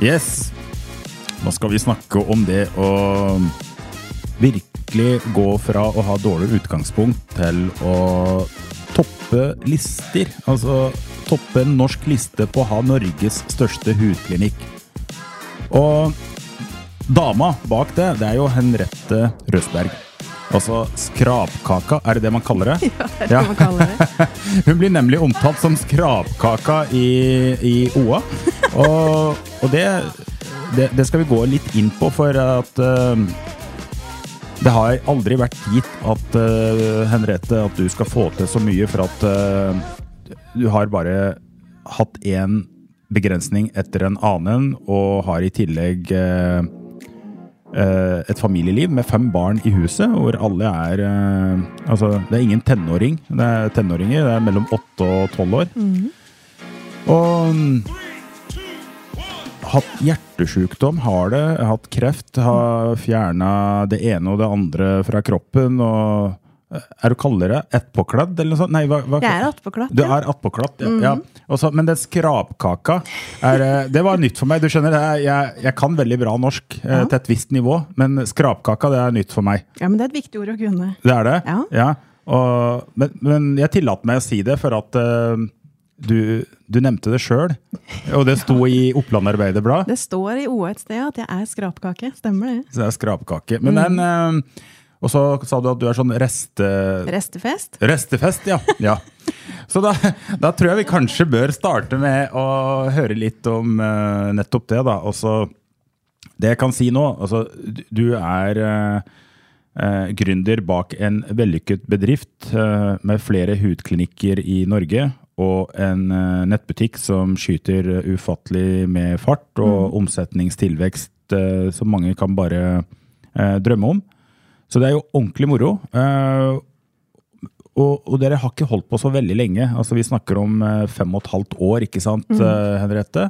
Yes. Nå skal vi snakke om det å virkelig gå fra å ha dårlig utgangspunkt til å toppe lister. Altså toppe en norsk liste på å ha Norges største hudklinikk. Og dama bak det, det er jo Henrette Røsberg. Altså skrapkaka, er det det man kaller det? Ja, det er det man kaller det. Hun blir nemlig omtalt som skrapkaka i, i OA. Og, og det, det, det skal vi gå litt inn på, for at uh, det har aldri vært gitt at uh, Henriette, at du skal få til så mye, for at uh, du har bare hatt én begrensning etter en annen, og har i tillegg eh, et familieliv med fem barn i huset, hvor alle er Altså, det er ingen tenåring. Det er tenåringer. Det er mellom åtte og tolv år. Og mm, hatt hjertesjukdom, har det. Hatt kreft, har fjerna det ene og det andre fra kroppen. og Er du kaldere ettpåkledd, eller noe sånt? Nei, hva, hva, Jeg er attpåkladd. du ja. er attpåkladd, ja. ja. Også, men den skrapkaka, er, eh, det var nytt for meg. Du skjønner, jeg, jeg, kan veldig bra norsk eh, Ja. til et visst nivå, men skrapkaka det er nytt for meg. ja, men det er et viktig ord å kunne. Det er det? Ja. Og, men, men jeg tillater meg å si det, for at eh, du, du nevnte det sjøl, og det sto i Oppland Arbeiderblad. Det står i OA et sted at jeg er skrapkake. Stemmer det? Så det er skrapkake. Men den eh, Og så sa du at du er sånn reste... Restefest? Restefest, ja. ja. Så da, da tror jeg vi kanskje bør starte med å høre litt om eh, nettopp det, da. Altså, det jeg kan si nå, altså, du- du er eh, eh, gründer bak en vellykket bedrift eh, med flere hudklinikker i Norge. Og en eh, nettbutikk som skyter eh, ufattelig med fart, og omsetningstilvekst eh, som mange kan bare drømme om. Så det er jo ordentlig moro. Eh, og, og dere har ikke holdt på så veldig lenge. Altså Vi snakker om fem og et halvt år, ikke sant, eh, Henriette?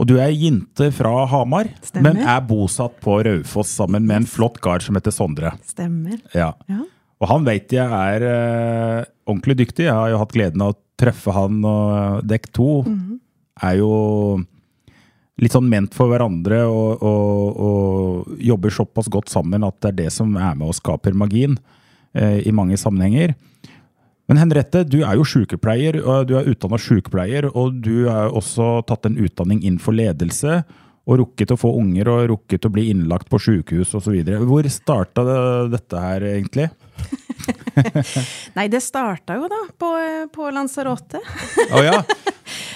Og du er jente fra Hamar, Stemmer. men er bosatt på Raufoss sammen med en flott kar som heter Sondre. Stemmer. Ja. Ja. Og han vet jeg er ordentlig dyktig. Jeg har jo hatt gleden av å treffe han, og dekk to er jo litt sånn ment for hverandre og, og, og jobber såpass godt sammen at det er det som er med og skaper magien eh, i mange sammenhenger. Men Henriette, du er jo sykepleier, og du er utdanna sykepleier, og du har også tatt en utdanning innenfor ledelse. Og rukket å få unger og rukket å bli innlagt på sykehus osv. Hvor starta det, dette her, egentlig? Nei, det starta jo da på, på Lanzarote. Å ja?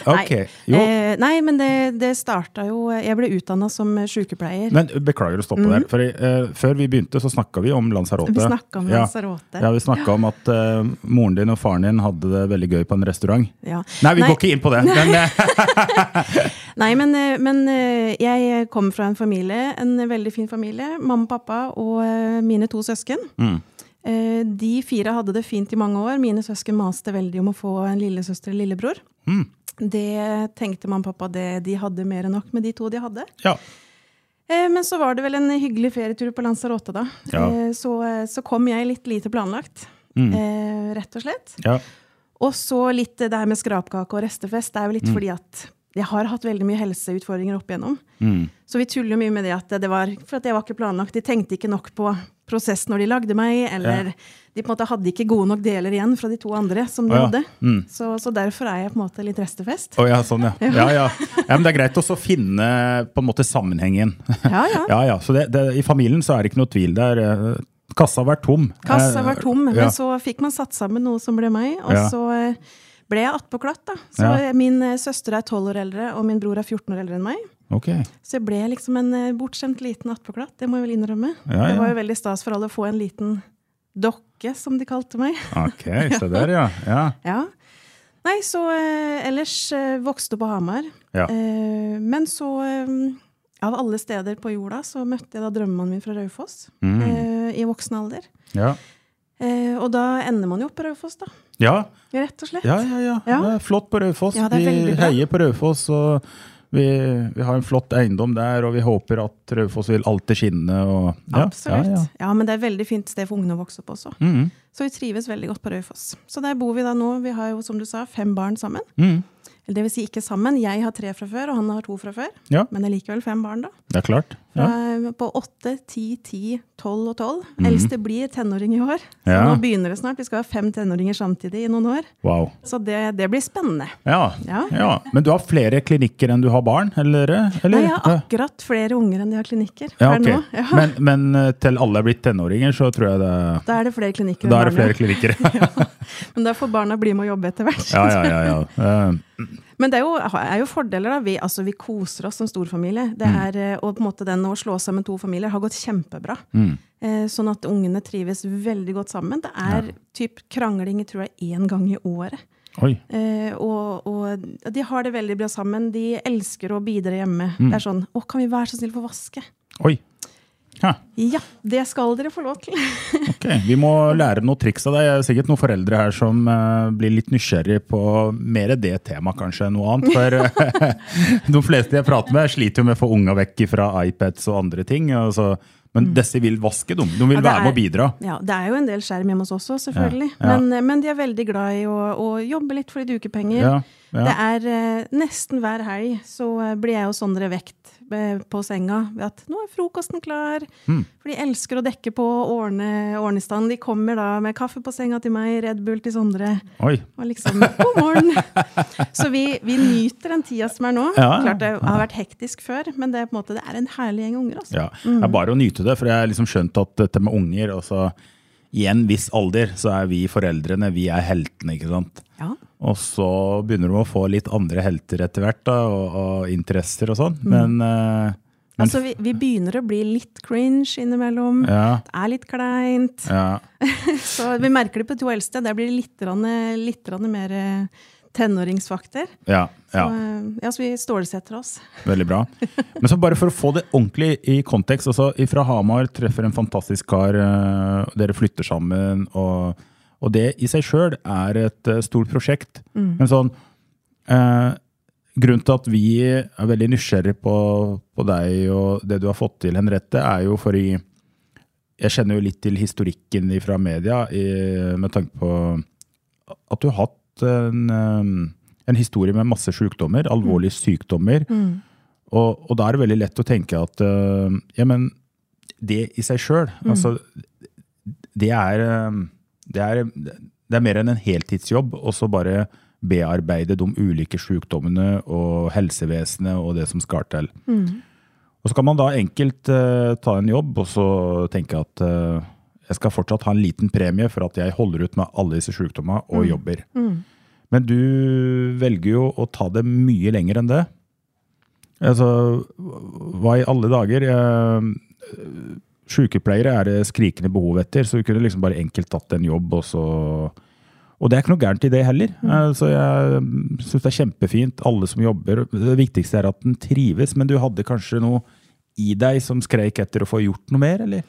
Ok. Nei, Jo. eh, nei men det, det starta jo Jeg ble utdanna som sykepleier. Men beklager å stoppe der. For eh, før vi begynte, så snakka vi om Lanzarote. Vi snakka om Ja. Lanzarote. Ja, vi snakka om at eh, moren din og faren din hadde det veldig gøy på en restaurant. Ja. Nei, vi går ikke inn på det. Men, eh, Nei, men, eh, men eh, jeg kom fra en familie, en veldig fin familie. Mamma, pappa og mine to søsken. Mm. Eh, De fire hadde det fint i mange år. Mine søsken maste veldig om å få en lillesøster eller lillebror. Mm. Det tenkte man pappa det, de hadde mer enn nok med de to de hadde. ja. Eh, Men så var det vel en hyggelig ferietur på Lanzarote, da. Ja. Eh, Så, så kom jeg litt lite planlagt, Mm. rett og slett. ja. Og så litt det her med skrapkake og restefest. Det er jo Mm. litt fordi at jeg har hatt veldig mye helseutfordringer opp igjennom. Mm. Så vi tuller jo mye med det at det var for at jeg var ikke planlagt. De tenkte ikke nok på prosess når de lagde meg, eller de på en måte hadde ikke gode nok deler igjen fra de to andre som de Å ja. hadde. Mm. Så, så derfor er jeg på en måte litt restefest. Oh, ja, sånn, ja. Ja, ja. ja men det er greit også å finne på en måte sammenhengen. Ja, ja. Ja, ja. Så det, det, i familien så er det ikke noe tvil. Det er, eh, kassa har vært tom. Kassa har var tom, men ja. så fikk man satt sammen noe som ble meg, og Ja. så eh, ble jeg attpåklatt, da. Så Ja. eh, min eh, søster er 12 år eldre, og min bror er 14 år eldre enn meg. Ok. Så jeg ble liksom en eh, bortskjemt liten attpåklatt, det må jeg vel innrømme. Ja, Det var jo veldig stas for alle å få en liten dokke, som de kalte meg. Ok, så der, ja. ja. Ja. Nei, så eh, ellers eh, vokste på Hamar. Ja. Eh, men så, eh, av alle steder på jorda, så møtte jeg da drømmemannen min fra Raufoss Mm. eh, i voksen alder. Ja. Eh, og da ender man jo opp på Raufoss, da. Ja, Rett og slett. ja, ja, ja. Ja. Det er flott på Raufoss. Ja, det vi heier på Raufoss, og vi, vi har en flott eiendom der, og vi håper at Raufoss vil alltid skinne. Og, ja, Absolutt. Ja, Ja, ja. men det er et veldig fint sted for ungene å vokse opp også. Mm, Så vi trives veldig godt på Raufoss. Så der bor vi da nå. Vi har jo, som du sa, fem barn sammen. mm. Eller det vil si ikke sammen. Jeg har tre fra før, og han har to fra før. ja, Men det er likevel fem barn, da. det er klart. Fra, Ja. På åtte, ti, ti, tolv og tolv. Eldste blir tenåring i år. Så Ja. nå begynner det snart. Vi skal ha fem tenåringer samtidig i noen år. Wow. Så det, det blir spennende. Ja. Ja. ja. Men du har flere klinikker enn du har barn, eller? eller? Nei, jeg har akkurat flere unger enn de har klinikker Ja, okay. ok. nå. Ja. Men, men eh, til alle er blitt tenåringer, så tror jeg det da er det flere klinikker. Da er det flere klinikker. Men da får barna bli med å jobbe etter hvert. ja, ja, ja. ja. Men det er jo, er jo fordeler. da. Vi, altså, vi koser oss som storfamilie. Det Mm. er, mm. og på en måte den å slå sammen to familier har gått kjempebra. Mm. Eh, sånn at ungene trives veldig godt sammen. Det er typ krangling tror jeg, én gang i året. Eh, og, og de har det veldig bra sammen. De elsker å bidra hjemme. Mm. Det er sånn 'Å, kan vi være så snill få vaske?' Oi. Ja, Ja, det skal dere få lov til. ok. Vi må lære noen triks av deg. Det er sikkert noen foreldre her som uh, blir litt nysgjerrig på mer det temaet kanskje enn noe annet. For eh, de fleste jeg prater med, sliter jo med å få unga vekk fra iPads og andre ting. Altså, men disse vil vaske, de. De vil Mm. Ja, være med og bidra. Ja, Det er jo en del skjerm hjemme hos oss også, selvfølgelig. Ja, ja. Men, eh, men de er veldig glad i å, å jobbe litt for litt ukepenger. Det er uh, nesten hver helg så blir jeg og Sondre vekt på senga ved at nå er frokosten klar. Mm. For de elsker å dekke på og ordne, ordne i stand. De kommer da med kaffe på senga til meg, Red Bull til Sondre. Oi. Og liksom god morgen! så vi, vi nyter den tida som er nå. Ja, Klart det har vært hektisk før, men det er på en måte det er en herlig gjeng unger. Altså. Ja, Det er bare å nyte det, for jeg har liksom skjønt at dette med unger altså, I en viss alder så er vi foreldrene, vi er heltene, ikke sant. Ja. Og så begynner du å få litt andre helter etter hvert, da, og, og interesser og Mm. sånn. Men, eh, men Altså, vi, vi begynner å bli litt cringe innimellom. ja, Det er litt kleint. ja, Så vi merker det på to eldste. Der blir det litt, litt mer eh, tenåringsfakter. ja, Så, ja, eh, ja, så vi stålsetter oss. veldig bra. Men så bare for å få det ordentlig i kontekst. altså Fra Hamar treffer en fantastisk kar, dere flytter sammen. og og det i seg sjøl er et eh, stort prosjekt. Men sånn eh, Grunnen til at vi er veldig nysgjerrig på, på deg og det du har fått til, Henriette, er jo fordi Jeg kjenner jo litt til historikken fra media i, med tanke på at du har hatt en, eh, en historie med masse sykdommer, alvorlige sykdommer. Og, og da er det veldig lett å tenke at uh, ja, men det i seg sjøl, altså det er, eh, det er det er mer enn en heltidsjobb og så bare bearbeide de ulike sykdommene og helsevesenet og det som skal til. Og så kan man da enkelt uh, ta en jobb og så tenke at uh, jeg skal fortsatt ha en liten premie for at jeg holder ut med alle disse sykdommene og jobber. Men du velger jo å ta det mye lenger enn det. Altså, hva i alle dager? Eh, Sykepleiere er det skrikende behov etter, så vi kunne liksom bare enkelt tatt en jobb, og så Og det er ikke noe gærent i det heller. Mm. Så jeg syns det er kjempefint, alle som jobber. Det viktigste er at den trives, men du hadde kanskje noe i deg som skreik etter å få gjort noe mer, eller?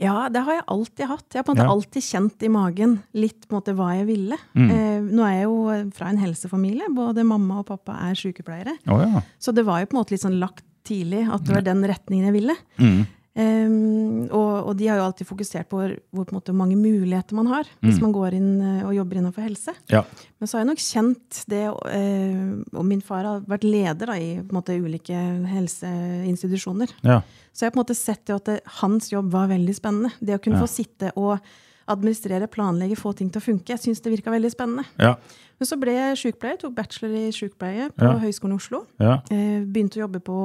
Ja, det har jeg alltid hatt. Jeg har på en måte Ja. alltid kjent i magen litt på en måte hva jeg ville. Mm. Eh, nå er jeg jo fra en helsefamilie. Både mamma og pappa er sykepleiere. Oh, ja. Så det var jo på en måte litt sånn lagt tidlig at det var den retningen jeg ville. Mm. Um, og, og de har jo alltid fokusert på hvor, på en måte mange muligheter man har hvis man går inn eh, og jobber innenfor helse. ja. Men så har jeg nok kjent det, eh, og min far har vært leder da, i på en måte, ulike helseinstitusjoner. Ja. Så jeg har på en måte sett det at det, hans jobb var veldig spennende. Det å kunne Ja. få sitte og administrere, planlegge, få ting til å funke. Jeg syns det virka veldig spennende. Ja. Men så ble jeg sykepleier, tok bachelor i sykepleie på Ja. Høgskolen i Oslo. Ja. Eh, begynte å jobbe på,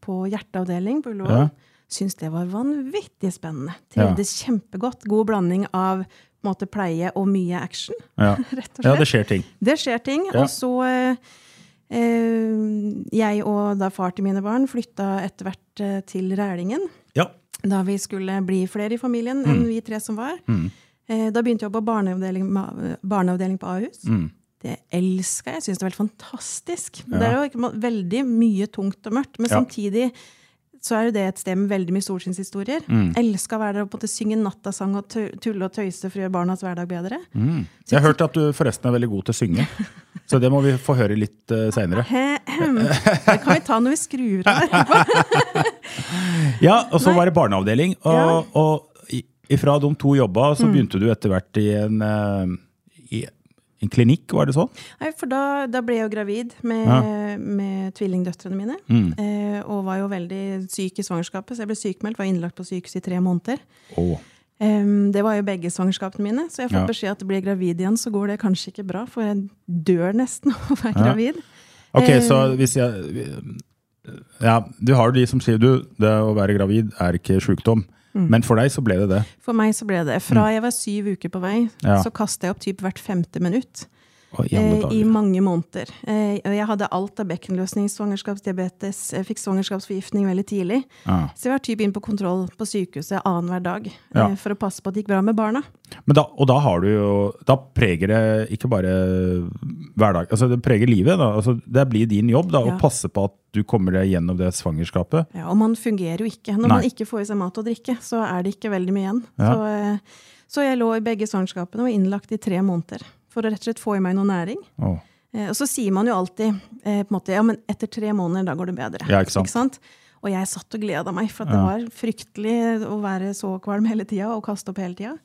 på hjerteavdeling på Ullevål. Ja. Syns det var vanvittig spennende. Ja. Kjempegodt. God blanding av måte, pleie og mye action, Ja. rett og ja, det skjer ting. Det skjer ting. Ja. Og så eh, eh, Jeg og da far til mine barn flytta etter hvert eh, til Rælingen. Ja. Da vi skulle bli flere i familien Mm. enn vi tre som var. Eh, da begynte jeg på barneavdeling, barneavdeling på Ahus. Mm. Det elska jeg. Jeg syns det var helt fantastisk. Det er jo ikke, veldig mye tungt og mørkt, men Ja. samtidig så er jo det et sted med veldig mye solskinnshistorier. Mm. Elska å være der og på en måte synge nattasang og tulle og tøyse for å gjøre barnas hverdag bedre. Jeg har hørt at du forresten er veldig god til å synge. Så det må vi få høre litt uh, seinere. Det kan vi ta når vi skrur av. Ja, og så Nei. var det barneavdeling. Og, og ifra de to jobba, så Mm. begynte du etter hvert i en, eh, i en klinikk, var det sånn? Nei, for da, da ble jeg jo gravid med, Ja. med tvillingdøtrene mine. Mm. Eh, og var jo veldig syk i svangerskapet, så jeg ble sykemeldt. Var innlagt på sykehus i tre måneder. Oh. Eh, det var jo begge svangerskapene mine, så jeg har Ja. fått beskjed at blir jeg gravid igjen, så går det kanskje ikke bra, for jeg dør nesten av å være Ja. gravid. Ok, Eh, så hvis jeg Ja, du har de som sier du, det å være gravid er ikke sjukdom. Mm. Men for deg så ble det det. For meg så ble det. Fra jeg var syv uker på vei, Mm. Ja. så kasta jeg opp typ hvert femte minutt. I eh, I mange måneder. Eh, jeg hadde alt av bekkenløsning, svangerskapsdiabetes, jeg fikk svangerskapsforgiftning veldig tidlig. Ja. Så jeg var typ inn på kontroll på sykehuset annenhver dag Ja. eh, for å passe på at det gikk bra med barna. Men da, og da har du jo Da preger det ikke bare hverdag, altså det preger livet. Altså det blir din jobb da, Ja. å passe på at du kommer deg gjennom det svangerskapet. Ja, og man fungerer jo ikke. Når Nei. man ikke får i seg mat og drikke, så er det ikke veldig mye igjen. Ja. Så, så jeg lå i begge svangerskapene og var innlagt i tre måneder for å rett og slett få i meg noe næring. Oh. Eh, Og så sier man jo alltid eh, på en måte, ja, men etter tre måneder, da går det bedre. Ja, ikke sant. Og jeg satt og gleda meg, for at det var fryktelig å være så kvalm hele tida og kaste opp hele tida.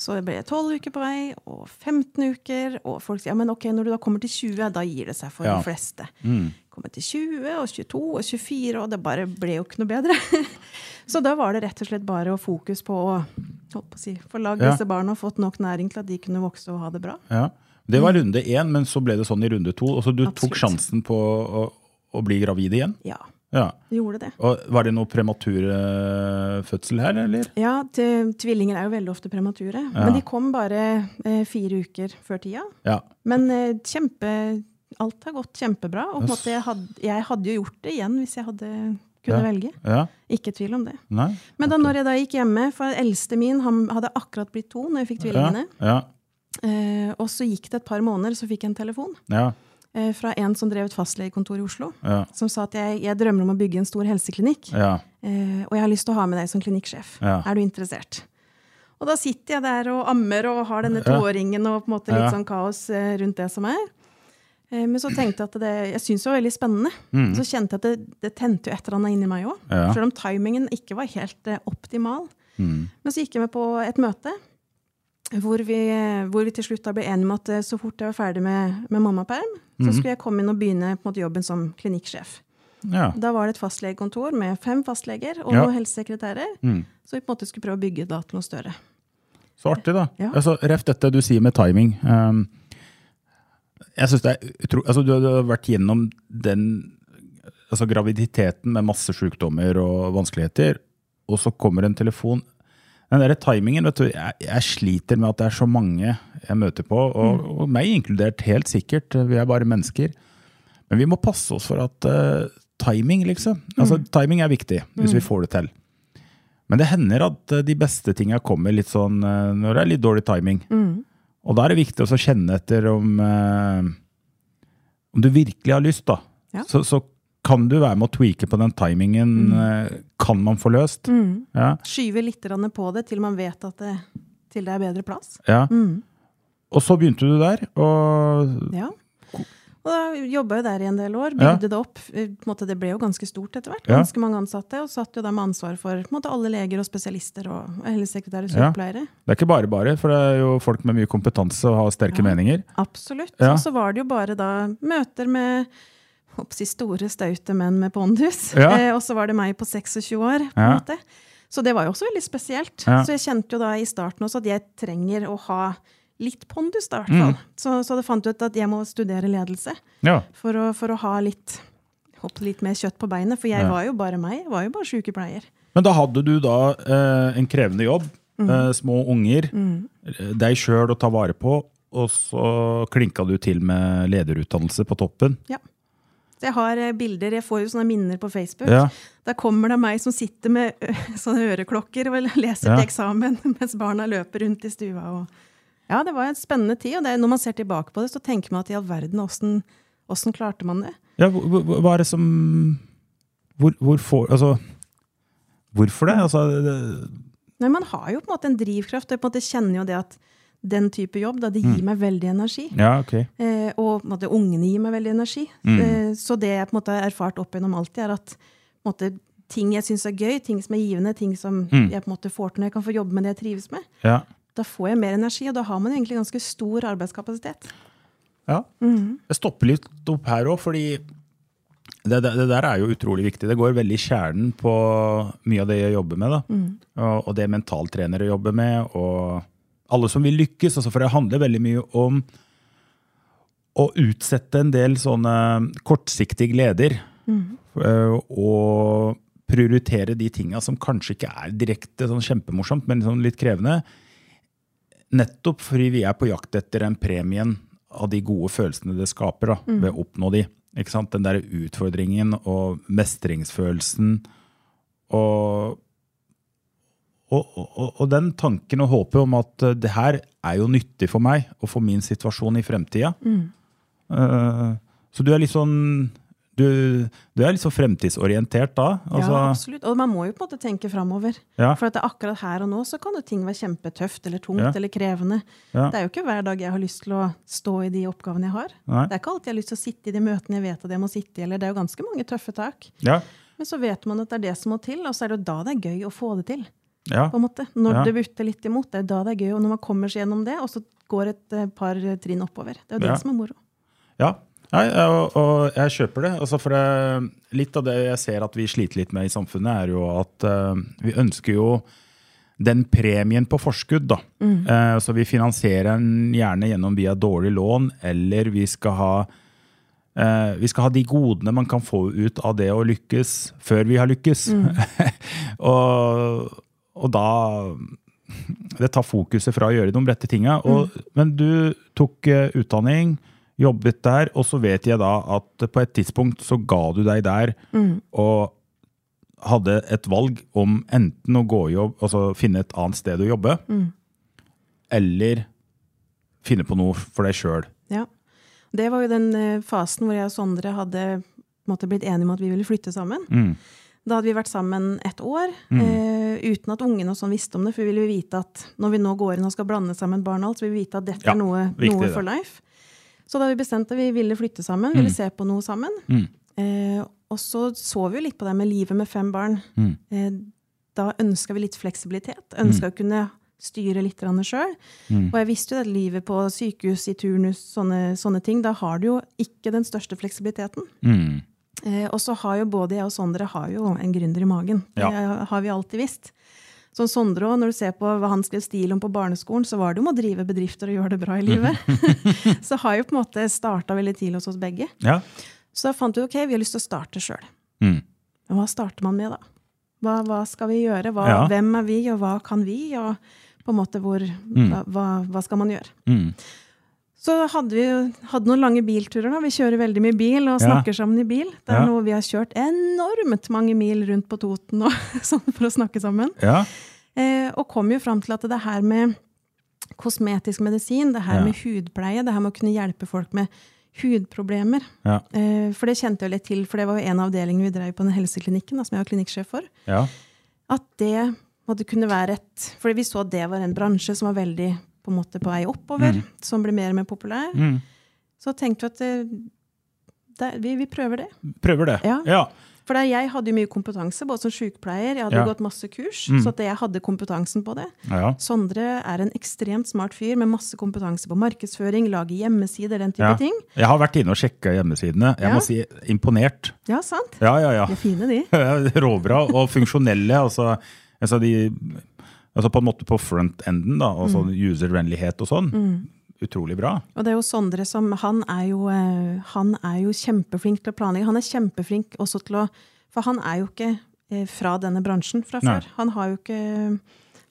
Så det ble 12 uker på vei, og 15 uker, og folk sier ja, men ok, når du da kommer til 20, da gir det seg for Ja. de fleste. Mm. Kommer til 20 og 22 og 24, og det bare ble jo ikke noe bedre. så da var det rett og slett bare å fokus på å holdt på å si, få lagd Ja. disse barna og fått nok næring til at de kunne vokse og ha det bra. Ja. Det var runde én, men så ble det sånn i runde to. Og så du tok sjansen på å, å bli gravid igjen? Ja, Ja. gjorde det. Og Var det noe prematur eh, her, eller? Ja, tvillinger er jo veldig ofte premature. Men de kom bare eh, fire uker før tida. Ja. Men eh, kjempe, alt har gått kjempebra. Og på en måte, jeg, hadde, jeg hadde jo gjort det igjen hvis jeg hadde kunne Ja. velge. ja. Ikke tvil om det. Nei? Men da når jeg da gikk hjemme, for eldste min han hadde akkurat blitt to når jeg fikk tvillingene. Ja. Eh, og så gikk det et par måneder, så fikk jeg en telefon Ja. eh, fra en som drev et fastlegekontor i Oslo. Som sa at jeg, jeg drømmer om å bygge en stor helseklinikk. ja. Eh, og jeg har lyst til å ha med deg som klinikksjef. Er du interessert? Og da sitter jeg der og ammer og har denne toåringen og på en måte litt sånn kaos eh, rundt det som er. Eh, men så tenkte jeg at det, jeg syntes det var veldig spennende. Mm. Så kjente jeg at det, det tente jo et eller annet inni meg òg. Ja. Selv om timingen ikke var helt eh, optimal. Mm. Men så gikk jeg med på et møte hvor vi, hvor vi til slutt ble enige om at eh, så fort jeg var ferdig med, med mammaperm, Mhm. så skulle jeg komme inn og begynne måte jobben som klinikksjef. ja. Da var det et fastlegekontor med fem fastleger og Ja. helsesekretærer. Mm. Så vi på en måte skulle prøve å bygge da til noe større. Så artig, da. Ja. Altså, ref dette du sier med timing. Um, jeg synes det er utro... Altså, du, du har vært gjennom den altså, graviditeten med masse sykdommer og vanskeligheter, og så kommer en telefon. Den der timingen, vet du, jeg, jeg sliter med at det er så mange jeg møter på, og, og meg inkludert, helt sikkert. Vi er bare mennesker. Men vi må passe oss for at uh, timing, liksom. Altså, timing er viktig, hvis vi får det til. Men det hender at uh, de beste tinga kommer litt sånn uh, når det er litt dårlig timing. Og da er det viktig også å kjenne etter om eh, Om du virkelig har lyst, da. Ja. Så, så kan du være med å tweake på den timingen. Mm. Kan man få løst. Ja, Skyve litt på det til man vet at det, til det er bedre plass. ja. Og så begynte du der, og Ja. Og da jobba jeg der i en del år. Ja. Det opp. Eh, måte, det ble jo ganske stort etter hvert. Ja. Ganske mange ansatte. Og satt jo da med ansvar for måte, alle leger og spesialister og helsesekretærer og Ja. det er ikke bare bare, for det er jo folk med mye kompetanse og har sterke Ja. meninger. Absolutt. Ja. Og så var det jo bare da møter med håper store, staute menn med pondus. Ja. Eh, og så var det meg på 26 år. på en Ja. måte. Så det var jo også veldig spesielt. Ja. Så jeg kjente jo da i starten også at jeg trenger å ha litt pondus, da, i hvert Mm. Så, så det fant ut at jeg må studere ledelse Ja. for å, for å ha litt, litt mer kjøtt på beinet. For jeg Ja. var jo bare meg. Jeg var jo bare sykepleier. Men da hadde du da eh, en krevende jobb, Mm. eh, små unger, Mm. deg sjøl å ta vare på, og så klinka du til med lederutdannelse på toppen. Ja. Jeg har eh, bilder, jeg får jo sånne minner på Facebook. Ja. Da kommer det meg som sitter med sånne øreklokker og leser Ja. til eksamen mens barna løper rundt i stua. Og, Ja, det var en spennende tid. Og det, når man ser tilbake på det, så tenker man at i all verden, åssen åssen klarte man det? Ja, hva, er det som hvor, hvorfor, altså, hvorfor det? Altså, det? Nei, Man har jo på en måte en drivkraft. og Jeg på en måte kjenner jo det at den type jobb, da, det gir meg veldig energi. Ja, ok. Eh, og måte, ungene gir meg veldig energi. Eh, så det jeg på en måte har erfart opp gjennom alltid, er at måte, ting jeg syns er gøy, ting som er givende, ting som jeg på en måte får til når jeg kan få jobbe med det jeg trives med, Ja. Da får jeg mer energi, og da har man egentlig ganske stor arbeidskapasitet. Ja. Jeg stopper litt opp her òg, fordi det, det, det der er jo utrolig viktig. Det går veldig i kjernen på mye av det jeg jobber med. da. Og, og det mentaltrenere jobber med, og alle som vil lykkes. Altså for det handler veldig mye om å utsette en del sånne kortsiktige gleder. Mm. Og prioritere de tinga som kanskje ikke er direkte sånn kjempemorsomt, men sånn litt krevende. Nettopp fordi vi er på jakt etter den premien av de gode følelsene det skaper da, ved å oppnå de. Den der utfordringen og mestringsfølelsen og, og, og, og den tanken og håpet om at eh, det her er jo nyttig for meg og for min situasjon i fremtida. Eh, så du er litt sånn du, du er så fremtidsorientert da? Altså, ja, absolutt. Og man må jo på en måte tenke framover. Ja. For at det akkurat her og nå så kan jo ting være kjempetøft eller tungt Ja. eller krevende. Ja. Det er jo ikke hver dag jeg har lyst til å stå i de oppgavene jeg har. Nei. Det er ikke alltid jeg har lyst til å sitte i de møtene jeg vet at jeg må sitte i. eller Det er jo ganske mange tøffe tak. ja, Men så vet man at det er det som må til, og så er det jo da det er gøy å få det til. ja, på en måte. Når Ja. det butter litt imot. Det er da det er gøy. Og når man kommer seg gjennom det, og så går et eh, par trinn oppover. Det er jo det Ja. som er moro. ja. Nei, og, og jeg kjøper det. Altså for det, litt av det jeg ser at vi sliter litt med i samfunnet, er jo at uh, vi ønsker jo den premien på forskudd. da. Eh, så vi finansierer den gjerne gjennom via dårlig lån, eller vi skal ha uh, vi skal ha de godene man kan få ut av det å lykkes, før vi har lykkes. og, og da Det tar fokuset fra å gjøre de rette tinga. Mm. Men du tok utdanning, jobbet der, og så vet jeg da at på et tidspunkt så ga du deg der og hadde et valg om enten å gå jobb, altså finne et annet sted å jobbe, eller finne på noe for deg sjøl. Ja. Det var jo den eh, fasen hvor jeg og Sondre hadde måte, blitt enige om at vi ville flytte sammen. Mm. Da hadde vi vært sammen et år, eh, uten at ungene og sånn visste om det. For vi ville vite at når vi nå går inn og skal blande sammen barn og alt, så vil vi vite at dette Ja, er noe, viktig noe for life. Så da vi bestemte at vi ville flytte sammen, ville se på noe sammen. Mm. Eh, og så så vi jo litt på det med livet med fem barn. Mm. Eh, da ønska vi litt fleksibilitet. Ønska å kunne styre litt sjøl. Mm. Og jeg visste jo at livet på sykehus, i turnus, sånne, sånne ting, da har du jo ikke den største fleksibiliteten. Mm. Eh, og så har jo både jeg og Sondre har jo en gründer i magen. Det Ja. har vi alltid visst. Så Sondre òg, når du ser på hva han skrev stil om på barneskolen, så var det jo om å drive bedrifter og gjøre det bra i livet. så har jo på en måte starta veldig tidlig hos oss begge. Ja. Så da fant vi ok, vi har lyst til å starte sjøl. Mm. Hva starter man med, da? Hva, hva skal vi gjøre? Hva, Ja. Hvem er vi, og hva kan vi? Og på en måte hvor, hva, hva, hva skal man gjøre? Mm. Så hadde vi hadde noen lange bilturer. da. Vi kjører veldig mye bil og Ja. snakker sammen i bil. Det er Ja. noe vi har kjørt enormt mange mil rundt på Toten og, sånn for å snakke sammen. ja. Eh, og kom jo fram til at det her med kosmetisk medisin, det her Ja. med hudpleie, det her med å kunne hjelpe folk med hudproblemer Ja. eh, For det kjente jeg litt til, for det var jo en av avdelingene vi drev på den helseklinikken, da, som jeg var klinikksjef for. ja. At det måtte kunne være et For vi så at det var en bransje som var veldig på en måte på vei oppover, som ble mer og mer populær. Mm. Så tenkte vi at det, det, vi, vi prøver det. Prøver det. Ja. ja. For det, jeg hadde jo mye kompetanse, både som sykepleier, jeg hadde Ja. gått masse kurs, Mm. så at jeg hadde kompetansen på det. ja. Sondre er en ekstremt smart fyr med masse kompetanse på markedsføring, lage hjemmesider, den type Ja. ting. Jeg har vært inne og sjekka hjemmesidene. Jeg må si imponert. Ja, sant? Ja, ja, ja. De er fine, de. Råbra og funksjonelle. Altså, altså, de, altså på en måte på front-enden, da. Altså uservennlighet og sånn. Utrolig bra. Og det er jo Sondre som Han er jo, eh, han er jo kjempeflink til å planlegge. Han er kjempeflink også til å For han er jo ikke eh, fra denne bransjen fra Nei. før. Han har jo ikke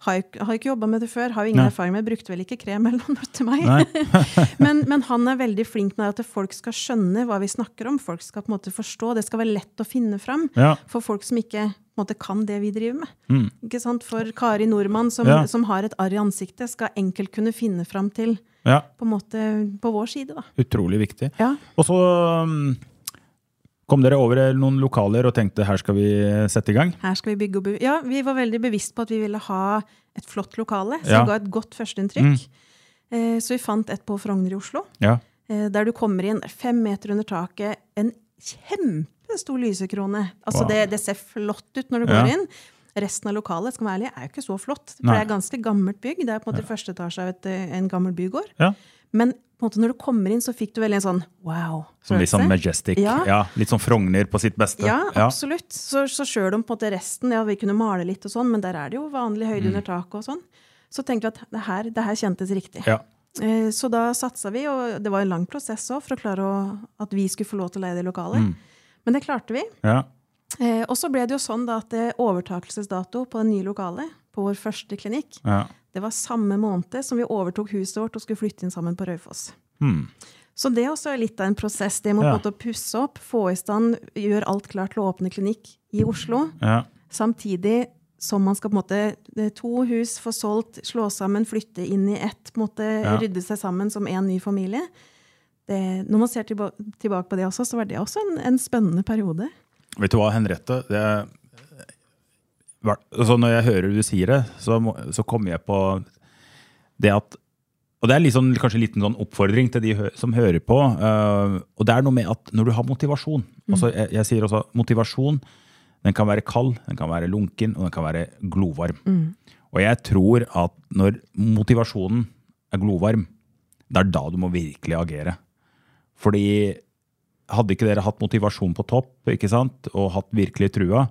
har ikke, har ikke jobba med det før, har jo ingen Nei. erfaring med det. Brukte vel ikke krem eller noe til meg. Men, men han er veldig flink med at folk skal skjønne hva vi snakker om. Folk skal på en måte forstå. Det skal være lett å finne fram. Ja. For folk som ikke måte kan det vi driver med. Ikke sant? For Kari Nordmann, som, Mm. Ja. som har et arr i ansiktet, skal enkelt kunne finne fram til Ja, på, en måte, på vår side. da. utrolig viktig. Ja. Og så um, kom dere over noen lokaler og tenkte her skal vi sette i gang. Her skal vi bygge og bygge. Ja, vi var veldig bevisst på at vi ville ha et flott lokale, som Ja. ga et godt førsteinntrykk. Eh, så vi fant et på Frogner i Oslo, Ja, eh, der du kommer inn fem meter under taket, en kjempestor lysekrone. Altså Wow. det, det ser flott ut når du Ja. går inn. Resten av lokalet skal være ærlig, er jo ikke så flott. For Nei. det er ganske gammelt bygg. Det er på en måte første etasje av et, eh, en gammel bygård. ja. Men på en måte når du kommer inn, så fikk du veldig en sånn wow. Som litt sånn majestic. Ja. Ja. litt sånn Frogner på sitt beste. Ja, absolutt. Så, så sjøl om på en måte resten, ja, vi kunne male litt og sånn, men der er det jo vanlig høyde under taket og sånn. Så tenkte vi at det her, det her kjentes riktig. Ja. Eh, Så da satsa vi, og det var en lang prosess òg for å klare å, at vi skulle få lov til å leie det lokalet. Men det klarte vi. Ja. Eh, Og så ble det jo sånn da at eh, overtakelsesdato på det nye lokalet, på vår første klinikk, Ja. det var samme måned som vi overtok huset vårt og skulle flytte inn sammen på Raufoss. Hmm. Så det også er litt av en prosess. Det må Ja. å pusse opp, få i stand, gjøre alt klart til å åpne klinikk i Oslo. Ja. Samtidig som man skal på en måte to hus få solgt, slå sammen, flytte inn i ett, måte Ja. rydde seg sammen som en ny familie. Det, når man ser tilba tilbake på det også, så var det også en, en spennende periode. Vet du hva, Henriette? Det, altså når jeg hører du sier det, så, må, så kommer jeg på det at Og det er liksom, kanskje en liten sånn oppfordring til de hø som hører på. Uh, og det er noe med at når du har motivasjon altså jeg, jeg sier også motivasjon den kan være kald, den kan være lunken, og den kan være glovarm. Og jeg tror at når motivasjonen er glovarm, det er da du må virkelig agere. Fordi hadde ikke dere hatt motivasjon på topp ikke sant, og hatt virkelig trua,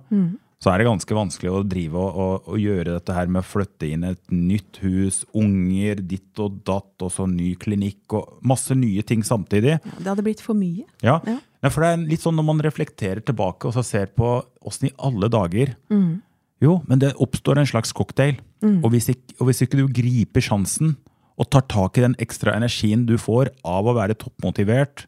så er det ganske vanskelig å drive og, og, og gjøre dette her med å flytte inn et nytt hus, unger, ditt og datt, og så ny klinikk og masse nye ting samtidig. Det hadde blitt for mye. Ja. Ja. Ja, for det er litt sånn når man reflekterer tilbake og så ser på åssen i alle dager Jo, men det oppstår en slags cocktail. Og, hvis ikke, og hvis ikke du griper sjansen og tar tak i den ekstra energien du får av å være toppmotivert,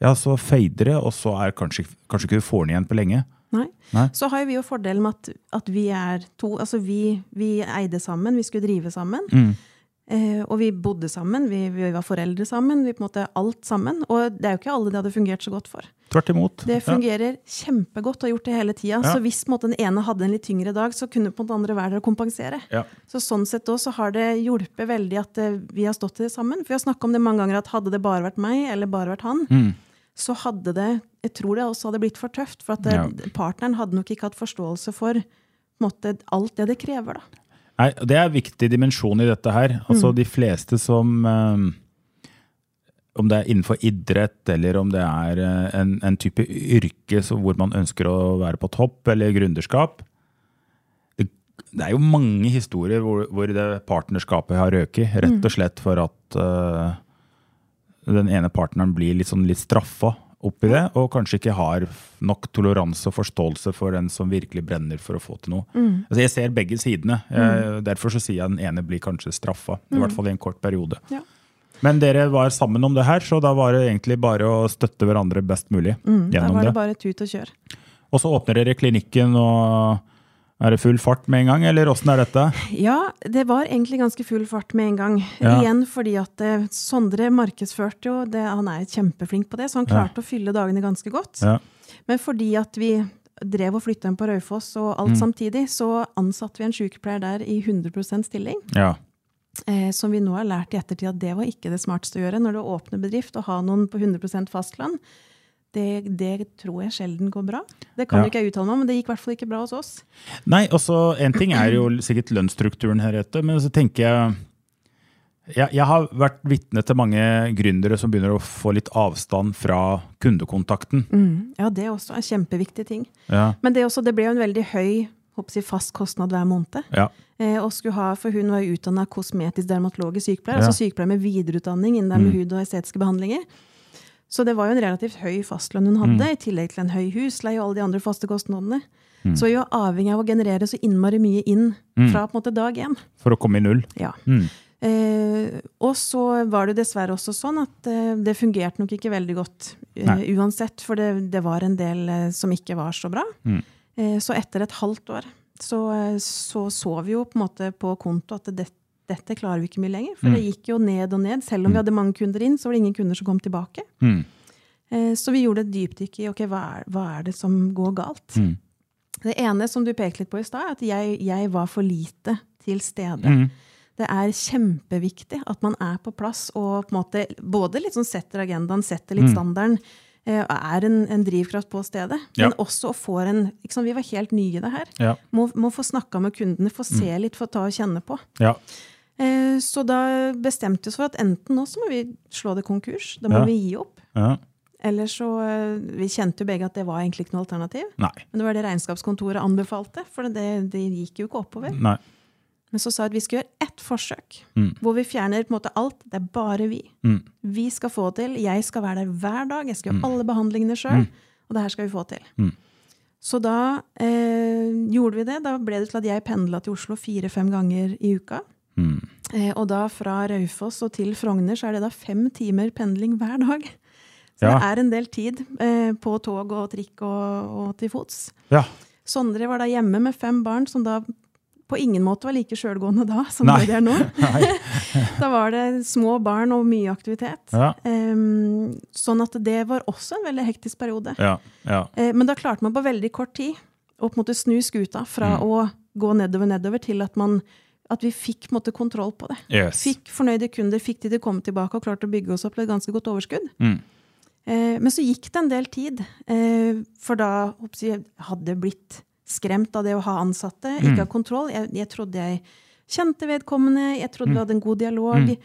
ja, så fader det, og så er kanskje, kanskje ikke du får den igjen på lenge. Nei. Nei. Så har vi jo fordelen med at, at vi er to. Altså vi, vi eide sammen, vi skulle drive sammen. Eh, og vi bodde sammen, vi, vi var foreldre sammen. vi på en måte Alt sammen. Og det er jo ikke alle det hadde fungert så godt for. Tvert imot. Det fungerer kjempegodt og har gjort det hele tida. Ja. Så hvis på en måte, den ene hadde en litt tyngre dag, så kunne på den andre være der og kompensere. Ja. Så sånn sett også så har det hjulpet veldig at eh, vi har stått i det sammen. For vi har snakka om det mange ganger at hadde det bare vært meg, eller bare vært han, Mm. så hadde det Jeg tror det også hadde blitt for tøft. For at Ja. partneren hadde nok ikke hatt forståelse for måte, alt det det krever, da. Nei, Det er en viktig dimensjon i dette her. Altså De fleste som eh, Om det er innenfor idrett, eller om det er eh, en, en type yrke så hvor man ønsker å være på topp, eller gründerskap. Det, det er jo mange historier hvor, hvor det partnerskapet har røket, rett og slett for at uh, den ene partneren blir litt, sånn litt straffa oppi det, og kanskje ikke har nok toleranse og forståelse for den som virkelig brenner for å få til noe. Altså jeg ser begge sidene. Mm. derfor så sier jeg den ene blir kanskje straffa. I hvert fall i en kort periode. Ja. Men dere var sammen om det her, så da var det egentlig bare å støtte hverandre best mulig Da gjennom var det det. bare tut og kjør. Og så åpner dere klinikken, og er det full fart med en gang, eller åssen er dette? Ja, det var egentlig ganske full fart med en gang. Ja. Igjen fordi at eh, Sondre markedsførte jo det, Han er kjempeflink på det, så han klarte å fylle dagene ganske godt. Ja. Men fordi at vi drev og flytta inn på Raufoss og alt Mm. samtidig, så ansatte vi en sykepleier der i 100% stilling. ja. Eh, som vi nå har lært i ettertid at det var ikke det smarteste å gjøre når du åpner bedrift og har noen på 100% fastlønn. Det, det tror jeg sjelden går bra. Det kan Ja. ikke jeg uttale meg om, men det gikk i hvert fall ikke bra hos oss. Nei, også En ting er jo sikkert lønnsstrukturen her, etter, men så tenker jeg jeg, jeg har vært vitne til mange gründere som begynner å få litt avstand fra kundekontakten. Ja, det er også en kjempeviktig ting. Ja, Men det, også, det ble jo en veldig høy håper fast kostnad hver måned. ja, Eh, og skulle ha, for hun var utdanna kosmetisk dermatologisk sykepleier, Ja. altså sykepleier med videreutdanning innen mm. hud og estetiske behandlinger. Så det var jo en relativt høy fastlønn hun hadde, i tillegg til en høy husleie og alle de andre faste kostnadene. Så vi var avhengig av å generere så innmari mye inn fra på en måte dag én. For å komme i null. Ja. Mm. Eh, og så var det dessverre også sånn at eh, det fungerte nok ikke veldig godt eh, uansett, for det, det var en del eh, som ikke var så bra. Mm. Eh, så etter et halvt år så, eh, så så vi jo på en måte på konto at det, dette klarer vi ikke mye lenger. For det gikk jo ned og ned. Selv om vi hadde mange kunder inn, så var det ingen kunder som kom tilbake. Mm. Eh, Så vi gjorde et dypdykk i ok, hva er, hva er det som går galt. Mm. Det ene som du pekte litt på i stad, er at jeg, jeg var for lite til stede. Mm. Det er kjempeviktig at man er på plass og på en måte både litt sånn setter agendaen, setter litt standarden, eh, er en, en drivkraft på stedet. Ja. Men også får en liksom, Vi var helt nye i det her. Ja. Må, må få snakka med kundene, få se litt, få ta og kjenne på. Ja. Eh, Så da bestemte vi oss for at enten nå så må vi slå det konkurs. Da må Ja. vi gi opp. ja. Eller så eh, Vi kjente jo begge at det var egentlig ikke noe alternativ. Nei. Men det var det regnskapskontoret anbefalte, for det, det gikk jo ikke oppover. Nei. Men så sa vi at vi skal gjøre ett forsøk, Mm. hvor vi fjerner på en måte alt. Det er bare vi. Mm. Vi skal få til. Jeg skal være der hver dag. Jeg skal gjøre alle behandlingene sjøl. Og det her skal vi få til. Mm. Så da eh, gjorde vi det. Da ble det til at jeg pendla til Oslo fire-fem ganger i uka. Mm. Eh, og da fra Raufoss og til Frogner så er det da fem timer pendling hver dag. Så Ja. det er en del tid eh, på tog og trikk og, og til fots. Ja. Sondre var da hjemme med fem barn, som da på ingen måte var like sjølgående da som Nei. det de er nå. Da var det små barn og mye aktivitet. Ja. Em, sånn at det var også en veldig hektisk periode. Ja. Ja. Eh, men da klarte man på veldig kort tid å på en måte snu skuta fra Mm. å gå nedover, nedover, til at, man, at vi fikk måtte, kontroll på det. Yes. Fikk fornøyde kunder, fikk de til å komme tilbake og klarte å bygge oss opp til et ganske godt overskudd. Mm. Eh, men så gikk det en del tid, eh, for da jeg, hadde jeg blitt skremt av det å ha ansatte, Mm. ikke ha kontroll. Jeg, jeg trodde jeg kjente vedkommende, jeg trodde Mm. vi hadde en god dialog.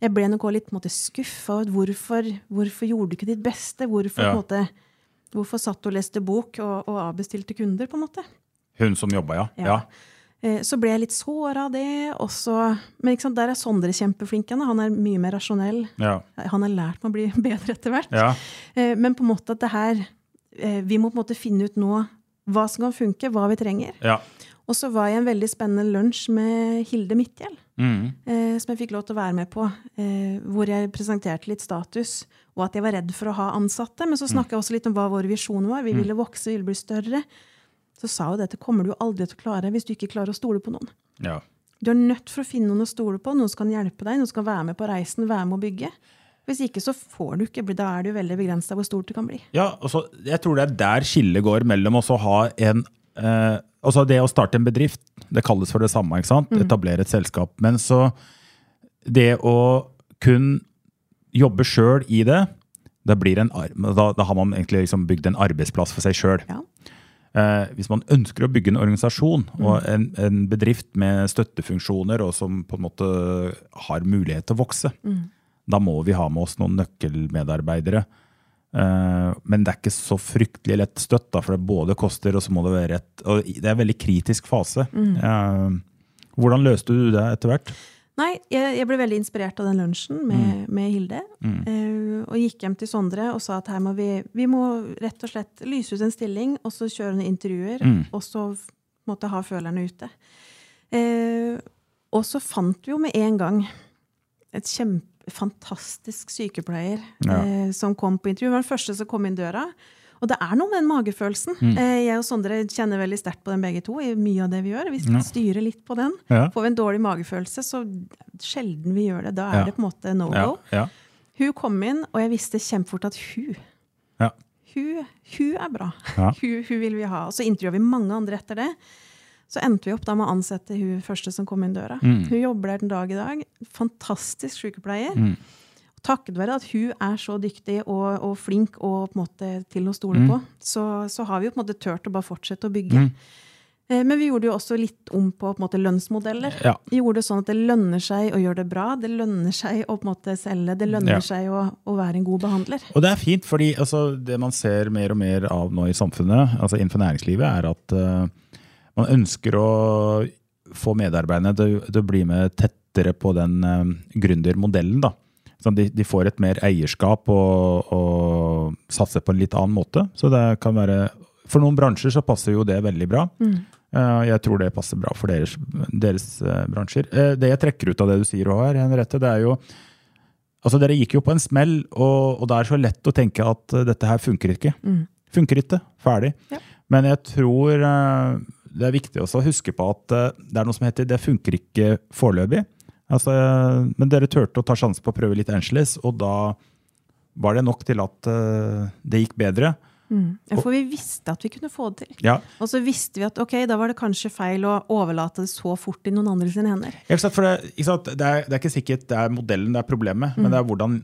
Jeg ble nok også litt en skuffa over hvorfor, hvorfor gjorde du ikke ditt beste? Hvorfor, Ja. på måte, hvorfor satt du og leste bok og, og avbestilte kunder, på en måte? Hun som jobba, ja. Ja. ja. Eh, Så ble jeg litt såra av det. Også, men der er Sondre kjempeflink. Han er mye mer rasjonell. Ja. Han har lært meg å bli bedre etter hvert. ja. Eh, Men på en måte at det her eh, Vi må på en måte finne ut nå hva som kan funke, hva vi trenger. ja. Og så var jeg i en veldig spennende lunsj med Hilde Midtgjell, Mm. eh, som jeg fikk lov til å være med på. Eh, hvor jeg presenterte litt status, og at jeg var redd for å ha ansatte. Men så snakka jeg også litt om hva vår visjon var. Vi ville vokse, vi ville bli større. Så sa hun dette kommer du jo aldri til å klare hvis du ikke klarer å stole på noen. ja. Du er nødt for å finne noen å stole på, noen som kan hjelpe deg, noen som kan være med på reisen, være med å bygge. Hvis ikke så får du ikke bli, da er det jo veldig begrensa hvor stort det kan bli. Ja, så, jeg tror det er der skillet går mellom å ha en eh, Altså det å starte en bedrift, det kalles for det samme, ikke sant? Etablere et selskap. Men så det å kun jobbe sjøl i det, en, da, da har man egentlig liksom bygd en arbeidsplass for seg sjøl. Ja. Eh, hvis man ønsker å bygge en organisasjon og en, en bedrift med støttefunksjoner, og som på en måte har mulighet til å vokse, da må vi ha med oss noen nøkkelmedarbeidere. Eh, men det er ikke så fryktelig lett støtt, da, for det både koster og så må det være et Og det er en veldig kritisk fase. Eh, hvordan løste du det etter hvert? Nei, jeg, jeg ble veldig inspirert av den lunsjen med, med Hilde. Eh, og gikk hjem til Sondre og sa at her må vi, vi må rett og slett lyse ut en stilling, og så kjøre noen intervjuer, og så måtte måtte ha følerne ute. Uh, og så fant vi jo med en gang et kjempefantastisk sykepleier Ja. uh, som kom på intervju. Han var den første som kom inn døra. Og det er noe med den magefølelsen. Mm. jeg og Sondre kjenner veldig sterkt på den begge to i mye av det vi gjør. Vi Ja. styrer litt på den. Ja. Får vi en dårlig magefølelse, så sjelden vi gjør det. Da er Ja. det på en måte no go. ja, Hun kom inn, og jeg visste kjempefort at hun ja. hun, hun er bra. Ja. Hun, hun vil vi ha. Og så intervjuet vi mange andre etter det. Så endte vi opp da med å ansette hun første som kom inn døra. Mm. Hun jobber der den dag i dag. Fantastisk sykepleier. Mm. Takket være at hun er så dyktig og, og flink og på en måte til å stole Mm. på, så, så har vi jo på en måte turt å bare fortsette å bygge. Mm. Men vi gjorde jo også litt om på, på måte lønnsmodeller. Ja. Vi gjorde det sånn at det lønner seg å gjøre det bra. Det lønner seg å på en måte selge. Det lønner Ja. seg å, å være en god behandler. Og det er fint, fordi altså, det man ser mer og mer av nå i samfunnet, altså innenfor næringslivet, er at uh, man ønsker å få medarbeiderne til, til å bli med tettere på den uh, gründermodellen. da. Så de, de får et mer eierskap og, og satser på en litt annen måte. Så det kan være For noen bransjer så passer jo det veldig bra. Eh, jeg tror det passer bra for deres, deres eh, bransjer. Eh, det jeg trekker ut av det du sier, her, Henriette, det er jo Altså, Dere gikk jo på en smell, og, og det er så lett å tenke at dette her funker ikke. Funker ikke, ferdig. Ja. Men jeg tror det er viktig også å huske på at det er noe som heter 'det funker ikke foreløpig'. Altså, men dere turte å ta sjansen på å prøve litt Angeles, og da var det nok til at uh, det gikk bedre. Ja, For vi visste at vi kunne få det til. Ja, Og så visste vi at ok, da var det kanskje feil å overlate det så fort i noen andre sine hender. Ikke? For det? Det, er, det er ikke sikkert det er modellen det er problemet, men det er hvordan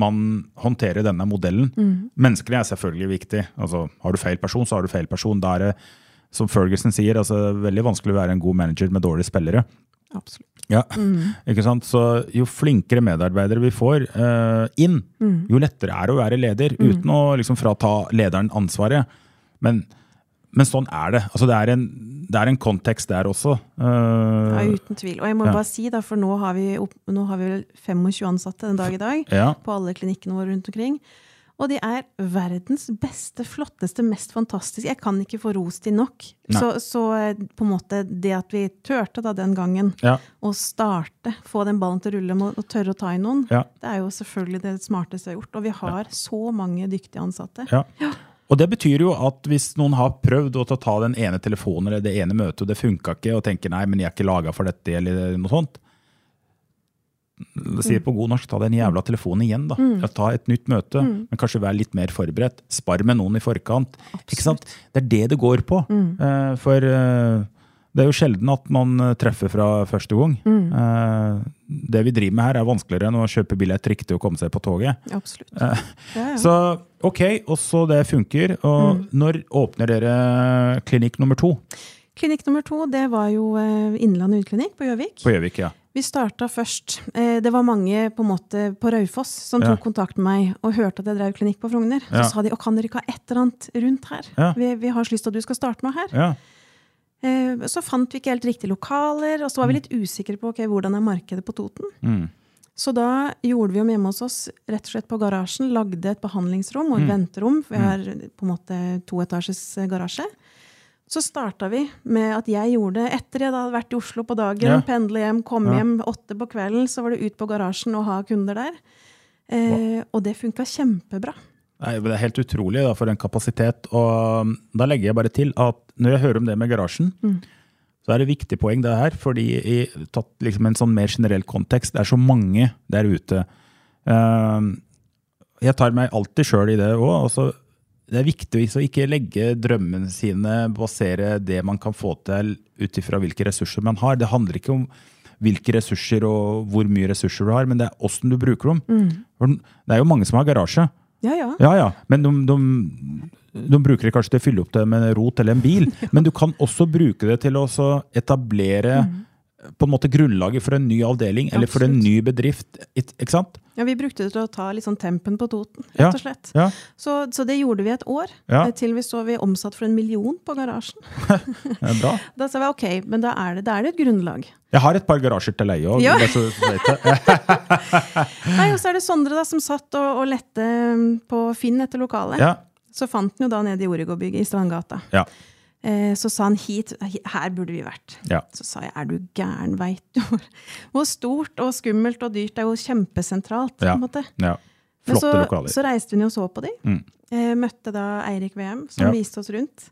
man håndterer denne modellen. Menneskelig er selvfølgelig viktig. Altså, har du feil person, så har du feil person. Da er det, som Ferguson sier, altså, veldig vanskelig å være en god manager med dårlige spillere. Absolutt. Ja, ikke sant? Så Jo flinkere medarbeidere vi får uh, inn, jo lettere er det å være leder, uten å liksom frata lederen ansvaret. Men, men sånn er det. Altså, det, er en, det er en kontekst der også. Ja, Eh, uten tvil. Og jeg må Ja. bare si, da, for nå har vi, opp, nå har vi vel 25 ansatte den dag i dag ja. på alle klinikkene våre rundt omkring. Og de er verdens beste, flotteste, mest fantastiske. Jeg kan ikke få ros til nok. Så, så eh, på en måte det at vi turte da den gangen Ja. å starte, få den ballen til å rulle med å tørre å ta i noen, Ja. det er jo selvfølgelig det smarteste jeg har gjort. Og vi har så mange dyktige ansatte. Ja. Og det betyr jo at hvis noen har prøvd å ta- ta den ene telefonen eller det ene møtet, og det funka ikke, og tenker nei, men jeg er ikke laga for dette, eller noe sånt Sier på god norsk, ta den jævla telefonen igjen, da. Ja, Ta et nytt møte, men kanskje vær litt mer forberedt. Spar med noen i forkant. Ikke sant? Det er det det går på. Eh, for eh, det er jo sjelden at man eh, treffer fra første gang. Eh, det vi driver med her, er vanskeligere enn å kjøpe billett riktig og komme seg på toget. Absolutt. Ja, ja. Så ok, også det funker. Og når åpner dere klinikk nummer to Klinikk nummer to det var jo Innlandet utklinikk på Gjøvik. på Gjøvik? Ja. Vi starta først. Eh, det var mange på måte på Raufoss som Ja. tok kontakt med meg og hørte at jeg drev klinikk på Frogner. Ja. Så sa de å, kan dere ikke ha et eller annet rundt her? Ja. Vi, vi har så lyst til at du skal starte noe her. ja. Eh, så fant vi ikke helt riktige lokaler, og så var vi litt usikre på okay, hvordan er markedet på Toten. Mm. Så da gjorde vi om hjemme hos oss rett og slett på garasjen. Lagde et behandlingsrom og et Mm. venterom. Vi har på en måte toetasjes eh, garasje. Så starta vi med at jeg gjorde det Etter jeg hadde vært i Oslo på dagen, Ja. pendle hjem, komme Ja. hjem åtte på kvelden, så var det ut på garasjen og ha kunder der. Eh, og det funka kjempebra. Nei, det er helt utrolig da, for en kapasitet. Og um, da legger jeg bare til at når jeg hører om det med garasjen, så er det viktig poeng det her, fordi i tatt liksom en sånn mer generell kontekst, det er så mange der ute. Uh, jeg tar meg alltid sjøl i det òg. Det er viktig å ikke legge drømmene sine, basere det man kan få til ut ifra hvilke ressurser man har. Det handler ikke om hvilke ressurser og hvor mye ressurser du har, men det er åssen du bruker dem. Mm. Det er jo mange som har garasje. Ja, ja. Ja, ja, men de, de, de bruker det kanskje til å fylle opp det med rot eller en bil. Men du kan også bruke det til å etablere etablere på en måte grunnlaget for en ny avdeling eller for en ny bedrift. Ikke sant? ja, vi brukte det til å ta litt sånn tempen på Toten, rett og slett. Ja. Så, så det gjorde vi et år, Ja. eh, til vi så vi omsatt for en million på garasjen. Det er bra. Da sa vi ok, men da er det, da er det et grunnlag. Jeg har et par garasjer til leie òg. Ja. Ja. Nei, Og så er det Sondre da, som satt og, og lette mm, på Finn etter lokale. Ja. Så fant han jo da nede i Origo-bygget i Strandgata. Ja. Eh, så sa han hit, her burde vi vært. Ja. Så sa jeg er du gæren, veit du hvor, stort og skummelt og dyrt det er jo kjempesentralt. på en måte. ja. Flotte så, lokaler. så reiste hun og så på de. Mm. Eh, møtte da Eirik VM, som Ja. viste oss rundt.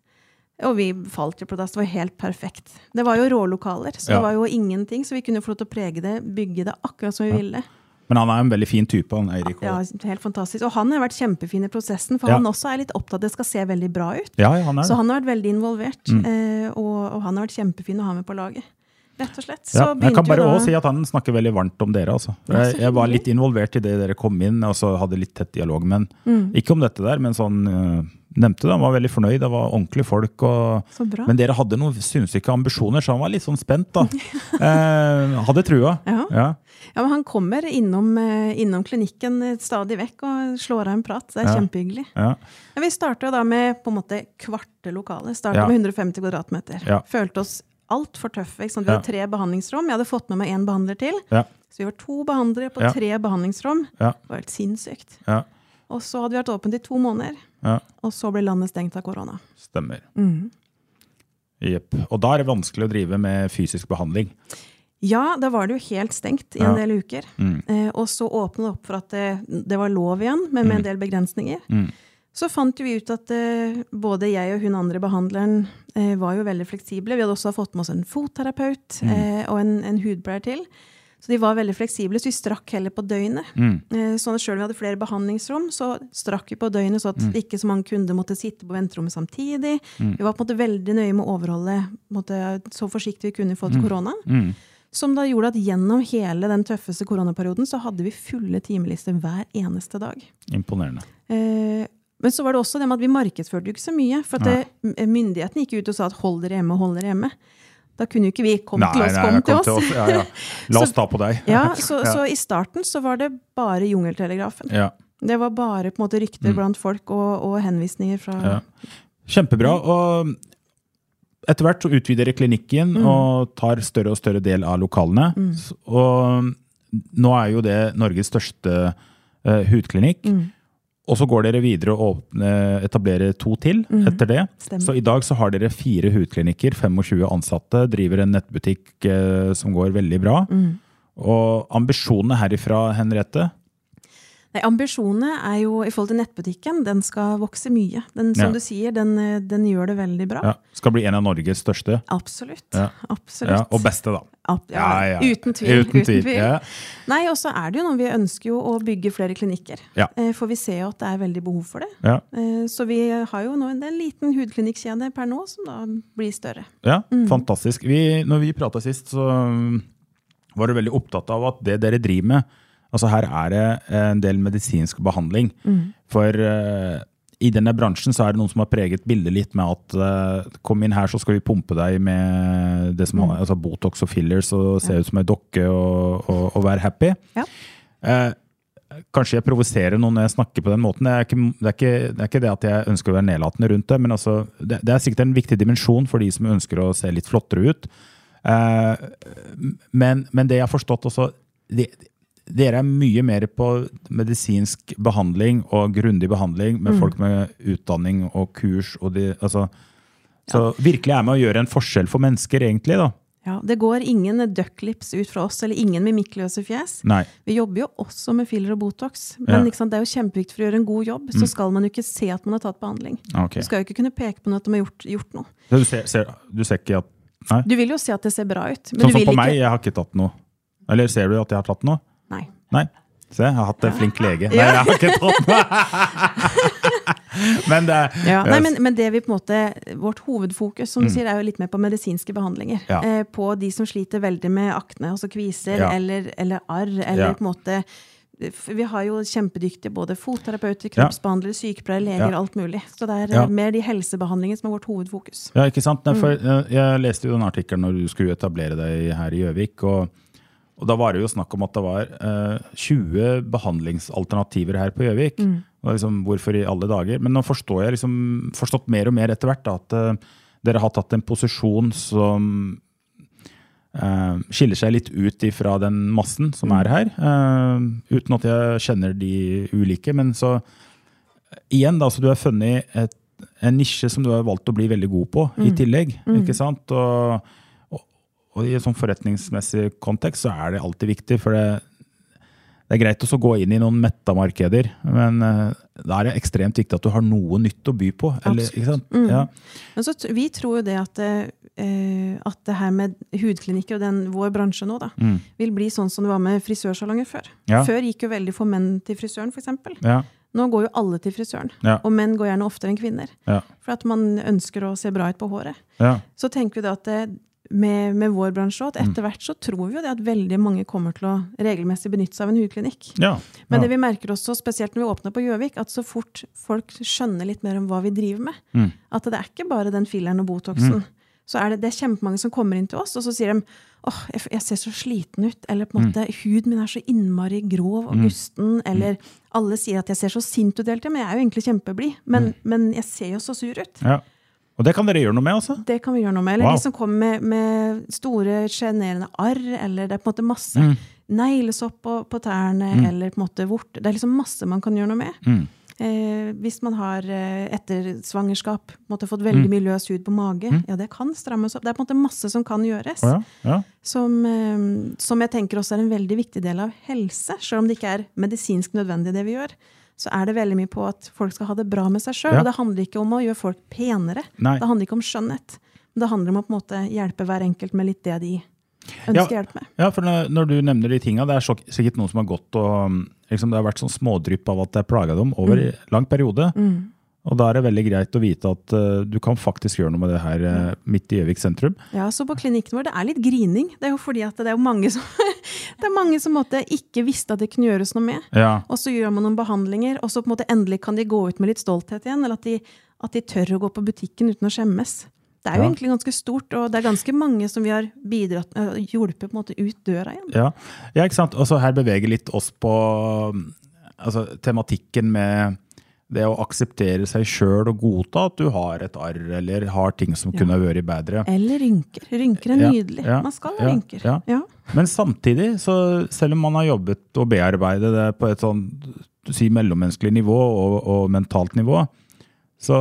Og vi falt jo på das. Det var helt perfekt. Det var jo rålokaler, så det var jo ingenting. Så vi kunne få lov til å prege det, bygge det akkurat som vi ville. Men han er en veldig fin type, han Eirik. Ja, helt fantastisk. Og han har vært kjempefin i prosessen, for Ja. han også er litt opptatt av det skal se veldig bra ut. Ja, han er Så han har vært veldig involvert, Mm. eh, og, og han har vært kjempefin å ha med på laget. Rett og slett. Så Ja, jeg kan bare også si at han snakker veldig varmt om dere. Altså. Jeg, jeg var litt involvert i det dere kom inn, og så hadde litt tett dialog. med Mm. ikke om dette der, men sånn øh, nevnte det. Han var veldig fornøyd, det var ordentlige folk. Og, men dere hadde noen sinnssyke ambisjoner, så han var litt sånn spent, da. eh, hadde trua. Ja. Ja. Ja, men han kommer innom, eh, innom klinikken eh, stadig vekk og slår av en prat. Det er Ja. kjempehyggelig. Vi starta da med på en måte kvarte lokale. Starta med 150 kvadratmeter. Følte oss altfor tøffe. Ikke sant? Vi hadde tre behandlingsrom. Jeg hadde fått med meg én behandler til. Så vi var to behandlere på tre behandlingsrom. Det var helt sinnssykt. ja. Og så hadde vi vært åpent i to måneder, ja. og så ble landet stengt av korona. Stemmer. Mm. Jepp. Og da er det vanskelig å drive med fysisk behandling. Ja, da var det jo helt stengt i Ja. en del uker. Mm. Eh, og så åpnet det opp for at det, det var lov igjen, men med en del begrensninger. Mm. Så fant vi ut at eh, både jeg og hun andre behandleren eh, var jo veldig fleksible. Vi hadde også fått med oss en fotterapeut eh, og en, en hudpleier til. Så de var veldig fleksible, så vi strakk heller på døgnet. Mm. sånn at om vi hadde flere behandlingsrom, så strakk vi på døgnet, så at ikke så mange kunder måtte sitte på venterommet samtidig. Vi var på en måte veldig nøye med å overholde måte, så forsiktig vi kunne i forhold til korona. Som da gjorde at gjennom hele den tøffeste koronaperioden så hadde vi fulle timelister hver eneste dag. Imponerende. Eh, men så var det også det med at vi markedsførte jo ikke så mye. For at det, myndighetene gikk ut og sa at hold dere hjemme, hold dere hjemme. Da kunne jo ikke vi komme til oss, kom til oss. Ja, ja. La oss ta på deg. Ja, så, så i starten så var det bare Jungeltelegrafen. Ja. Det var bare på en måte rykter blant folk og, og henvisninger fra Ja. Kjempebra. Og etter hvert så utvider klinikken og tar større og større del av lokalene. Mm. Og nå er jo det Norges største uh, hudklinikk. Og så går dere videre og etablerer to til etter det. Stemmer. Så i dag så har dere fire hudklinikker, 25 ansatte, driver en nettbutikk eh, som går veldig bra. Og ambisjonene herifra, Henriette? Nei, Ambisjonene er jo i forhold til nettbutikken, den skal vokse mye. Den, som Ja. du sier, den, eh, den gjør det veldig bra. Ja, skal bli en av Norges største. Absolutt. Ja. Absolutt. Ja, og beste, da. Ja, Ja, ja. Uten tvil. Uten tvil, ja. Nei, og så er det jo noe vi ønsker jo å bygge flere klinikker. Ja. Eh, For vi ser jo at det er veldig behov for det. Ja. Eh, Så vi har jo nå en, del liten hudklinikkjede per nå, som da blir større. Ja, fantastisk. Vi, når vi prata sist, så um, var du veldig opptatt av at det dere driver med Altså her er det en del medisinsk behandling. For uh, i denne bransjen så er det noen som har preget bildet litt med at uh, kom inn her, så skal vi pumpe deg med det som mm. altså Botox og fillers og se ut som ei dokke og, og, og være happy. Ja. Uh, Kanskje jeg provoserer noen når jeg snakker på den måten. Det er, ikke, det, er ikke, det er ikke det at jeg ønsker å være nedlatende rundt det, men altså, det, det er sikkert en viktig dimensjon for de som ønsker å se litt flottere ut. Eh, men, men det jeg har forstått også de, Dere er mye mer på medisinsk behandling og grundig behandling med folk med utdanning og kurs. Og de, altså, så virkelig er med å gjøre en forskjell for mennesker, egentlig. da. Ja, Det går ingen ducklips ut fra oss, eller ingen mimikkløse fjes. Nei. Vi jobber jo også med filler og Botox, Ja. men ikke sant, det er jo kjempeviktig for å gjøre en god jobb. Så skal man jo ikke se at man har tatt behandling. Okay. Du skal jo ikke kunne peke på noe at de har gjort, gjort noe. Du ser, ser, du ser ikke at Nei? Du vil jo se at det ser bra ut, men Sånn du som på ikke... meg, jeg har ikke tatt noe. Eller ser du at jeg har tatt noe? Nei. Se, jeg har hatt en flink lege. Nei, jeg har ikke tatt! Men det Ja, nei, men, men det vi på en måte, vårt hovedfokus som du sier, er jo litt mer på medisinske behandlinger. Mm. Ja. Eh, på de som sliter veldig med akne, altså kviser Ja. eller, eller arr. Eller på en måte Vi har jo kjempedyktige både fotterapeuter, kroppsbehandlere, sykepleiere, leger, Ja. alt mulig. Så det er Ja. eh, mer de helsebehandlingene som er vårt hovedfokus. Ja, ikke sant? Nei, for, eh, jeg leste jo den artikkelen når du skulle etablere deg her i Gjøvik. Og, og da var det jo snakk om at det var eh, 20 behandlingsalternativer her på Gjøvik. Mm. Liksom, hvorfor i alle dager? Men nå forstår jeg liksom, forstått mer og mer etter hvert da, at eh, dere har tatt en posisjon som eh, skiller seg litt ut ifra den massen som er her. eh, uten at jeg kjenner de ulike. Men så igjen, da, så du har funnet et, en nisje som du har valgt å bli veldig god på i tillegg. ikke sant? Og, og, i en sånn forretningsmessig kontekst så er det alltid viktig, for det, det er greit å gå inn i noen metta markeder, men eh, da er det ekstremt viktig at du har noe nytt å by på. Eller? Mm. Ja. Men så, vi tror jo det at, eh, at det her med hudklinikker og den, vår bransje nå, da, vil bli sånn som det var med frisørsalonger før. Mm. Ja. Før gikk jo veldig få menn til frisøren, f.eks. Ja. Nå går jo alle til frisøren. Ja. Og menn går gjerne oftere enn kvinner. For at man ønsker å se bra ut på håret. Ja. Så tenker vi da at det, med, med vår bransje òg. Mm. etter hvert så tror vi jo det at veldig mange kommer til å regelmessig benytte seg av en hudklinikk. Ja. Men det vi merker også, spesielt når vi åpner på Gjøvik, at så fort folk skjønner litt mer om hva vi driver med, Mm. at det er ikke bare den filleren og botoxen, så er det, det er kjempemange som kommer inn til oss, og så sier de åh, jeg, jeg ser så sliten ut, eller på en Mm. måte, huden min er så innmari grov og gusten, eller alle sier at jeg ser så sint ut hele tida, men jeg er jo egentlig kjempeblid, men, Mm. men jeg ser jo så sur ut. ja. Og det kan dere gjøre noe med, altså? Det kan vi gjøre noe med. Eller Wow. de som kommer med, med store, sjenerende arr, eller det er på en måte masse Mm. neglesopp på, på tærne, eller på en måte vort. Det er liksom masse man kan gjøre noe med. Mm. Eh, hvis man har eh, etter svangerskap måtte fått Mm. veldig mye løs hud på mage, ja, det kan strammes opp. Det er på en måte masse som kan gjøres. Oh, ja. ja. Som, eh, som jeg tenker også er en veldig viktig del av helse. Selv om det ikke er medisinsk nødvendig, det vi gjør. Så er det veldig mye på at folk skal ha det bra med seg sjøl. Ja. Og det handler ikke om å gjøre folk penere. Nei. Det handler ikke om skjønnhet. Men det handler om å på en måte hjelpe hver enkelt med litt det de Ja. ønsker hjelp med. Ja, for når, du nevner de tinga, det er sikkert noen som har gått og liksom, Det har vært sånn smådrypp av at det er plaga dem over Mm. lang periode. Og da er det veldig greit å vite at uh, du kan faktisk gjøre noe med det her uh, midt i Gjøvik sentrum. Ja, så på klinikken vår, det er litt grining. Det er jo fordi at det er jo mange som, det er mange som måtte ikke visste at det kunne gjøres noe med. Ja. Og så gjør man noen behandlinger, og så på en måte endelig kan de gå ut med litt stolthet igjen. Eller at de, at de tør å gå på butikken uten å skjemmes. Det er jo Ja. egentlig ganske stort, og det er ganske mange som vi har bidratt, øh, hjulpet på en måte ut døra igjen. Ja, ja ikke sant? Og så her beveger litt oss på altså, tematikken med det å akseptere seg sjøl og godta at du har et arr eller har ting som kunne vært bedre. Eller rynker. Rynker er nydelig. ja, Man skal ha ja, rynker. ja. Ja. Men samtidig, så selv om man har jobbet og bearbeidet det på et sånn si, mellommenneskelig nivå og, og mentalt nivå, så,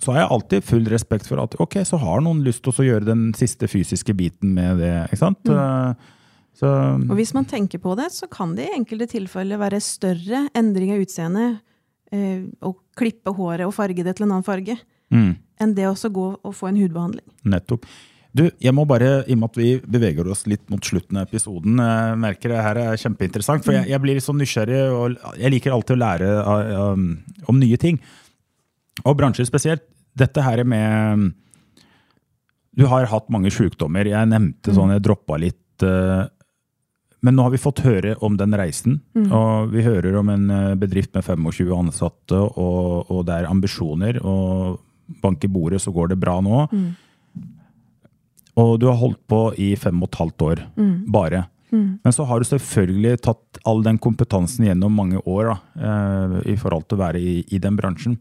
så har jeg alltid full respekt for at ok, så har noen lyst til å gjøre den siste fysiske biten med det. ikke sant? Mm. Så, Og hvis man tenker på det, så kan det i enkelte tilfeller være større endring av utseende eh, å klippe håret og farge det til en annen farge, mm. enn det å gå og få en hudbehandling. Nettopp. Du, jeg må bare, i og med at vi beveger oss litt mot slutten av episoden, jeg merker det her er kjempeinteressant, for jeg, jeg blir litt sånn nysgjerrig, og jeg liker alltid å lære av- om, nye ting. Og bransjer spesielt. Dette her med Du har hatt mange sykdommer. Jeg nevnte sånn, jeg droppa litt. eh, Men nå har vi fått høre om den reisen. Og vi hører om en eh, bedrift med 25 ansatte, og, og det er ambisjoner. Og bank i bordet, så går det bra nå. Og du har holdt på i fem og et halvt år, bare. Men så har du selvfølgelig tatt all den kompetansen gjennom mange år da, eh, i forhold til å være i, i den bransjen.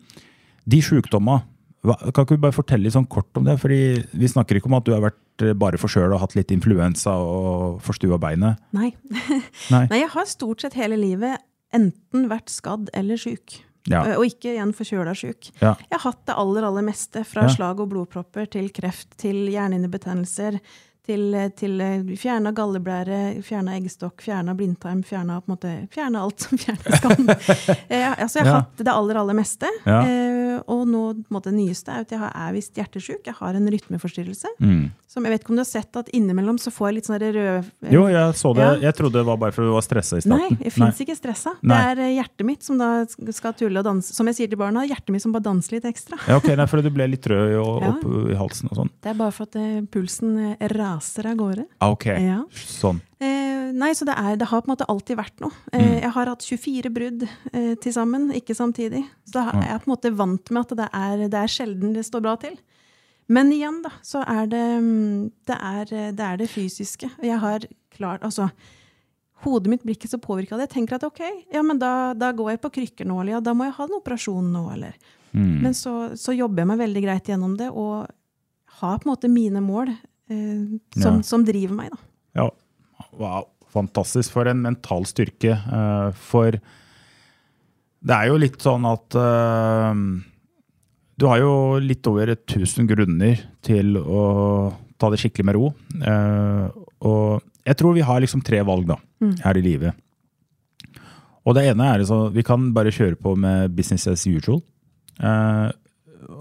De sjukdommene, hva- kan ikke du bare fortelle litt sånn kort om det? Fordi Vi snakker ikke om at du har vært bare bare forkjøla og hatt litt influensa og forstua beinet. Nei. Nei. Nei, jeg har stort sett hele livet enten vært skadd eller sjuk. Ja. Eh, Og ikke igjen forkjøla sjuk. Ja. Jeg har hatt det aller, aller meste. Fra Ja. slag og blodpropper til kreft, til hjernehinnebetennelser, til, til eh, fjerna galleblære, fjerna eggstokk, fjerna blindtarm, fjerna på en måte, fjerna alt som fjernes kan. eh, altså, jeg har hatt det aller, aller meste. Ja. Eh, og nå, måte, det nyeste er at jeg er visst hjertesjuk. Jeg har en rytmeforstyrrelse. Mm. Som jeg vet ikke om du har sett at innimellom så får jeg litt sånn rød eh, Jo, jeg så det. Ja. Jeg trodde det var bare fordi du var stressa i starten. Nei, jeg fins ikke stressa. Nei. Det er eh, hjertet mitt som da skal tulle og danse. Som jeg sier til barna, hjertet mitt som bare danser litt ekstra. Ja, ok, nei, fordi du ble litt rød og, Ja. opp i halsen og sånn. Det er bare for at uh, pulsen eh, raser av gårde. Ah, ok, Ja. sånn. Eh, nei, så det, er, det har på en måte alltid vært noe. Mm. Eh, Jeg har hatt 24 brudd eh, til sammen, ikke samtidig. Så da er jeg på en måte vant med at det er, det er sjelden det står bra til. Men igjen, da, så er det mm, det, er, det, er det fysiske. Jeg har klart Altså, hodet mitt blir ikke så påvirka av det. Jeg tenker at ok, ja, men da, da går jeg på krykker nå, eller ja, da må jeg ha en operasjon nå, eller Mm. Men så, så jobber jeg meg veldig greit gjennom det, og har på en måte mine mål eh, som, Ja. som driver meg, da. Ja, wow. Fantastisk. For en mental styrke. eh, For det er jo litt sånn at eh, Du har jo litt over 1000 grunner til å ta det skikkelig med ro. Eh, Og jeg tror vi har liksom tre valg da, her i livet. Og det ene er så vi kan bare kjøre på med business as usual. Uh,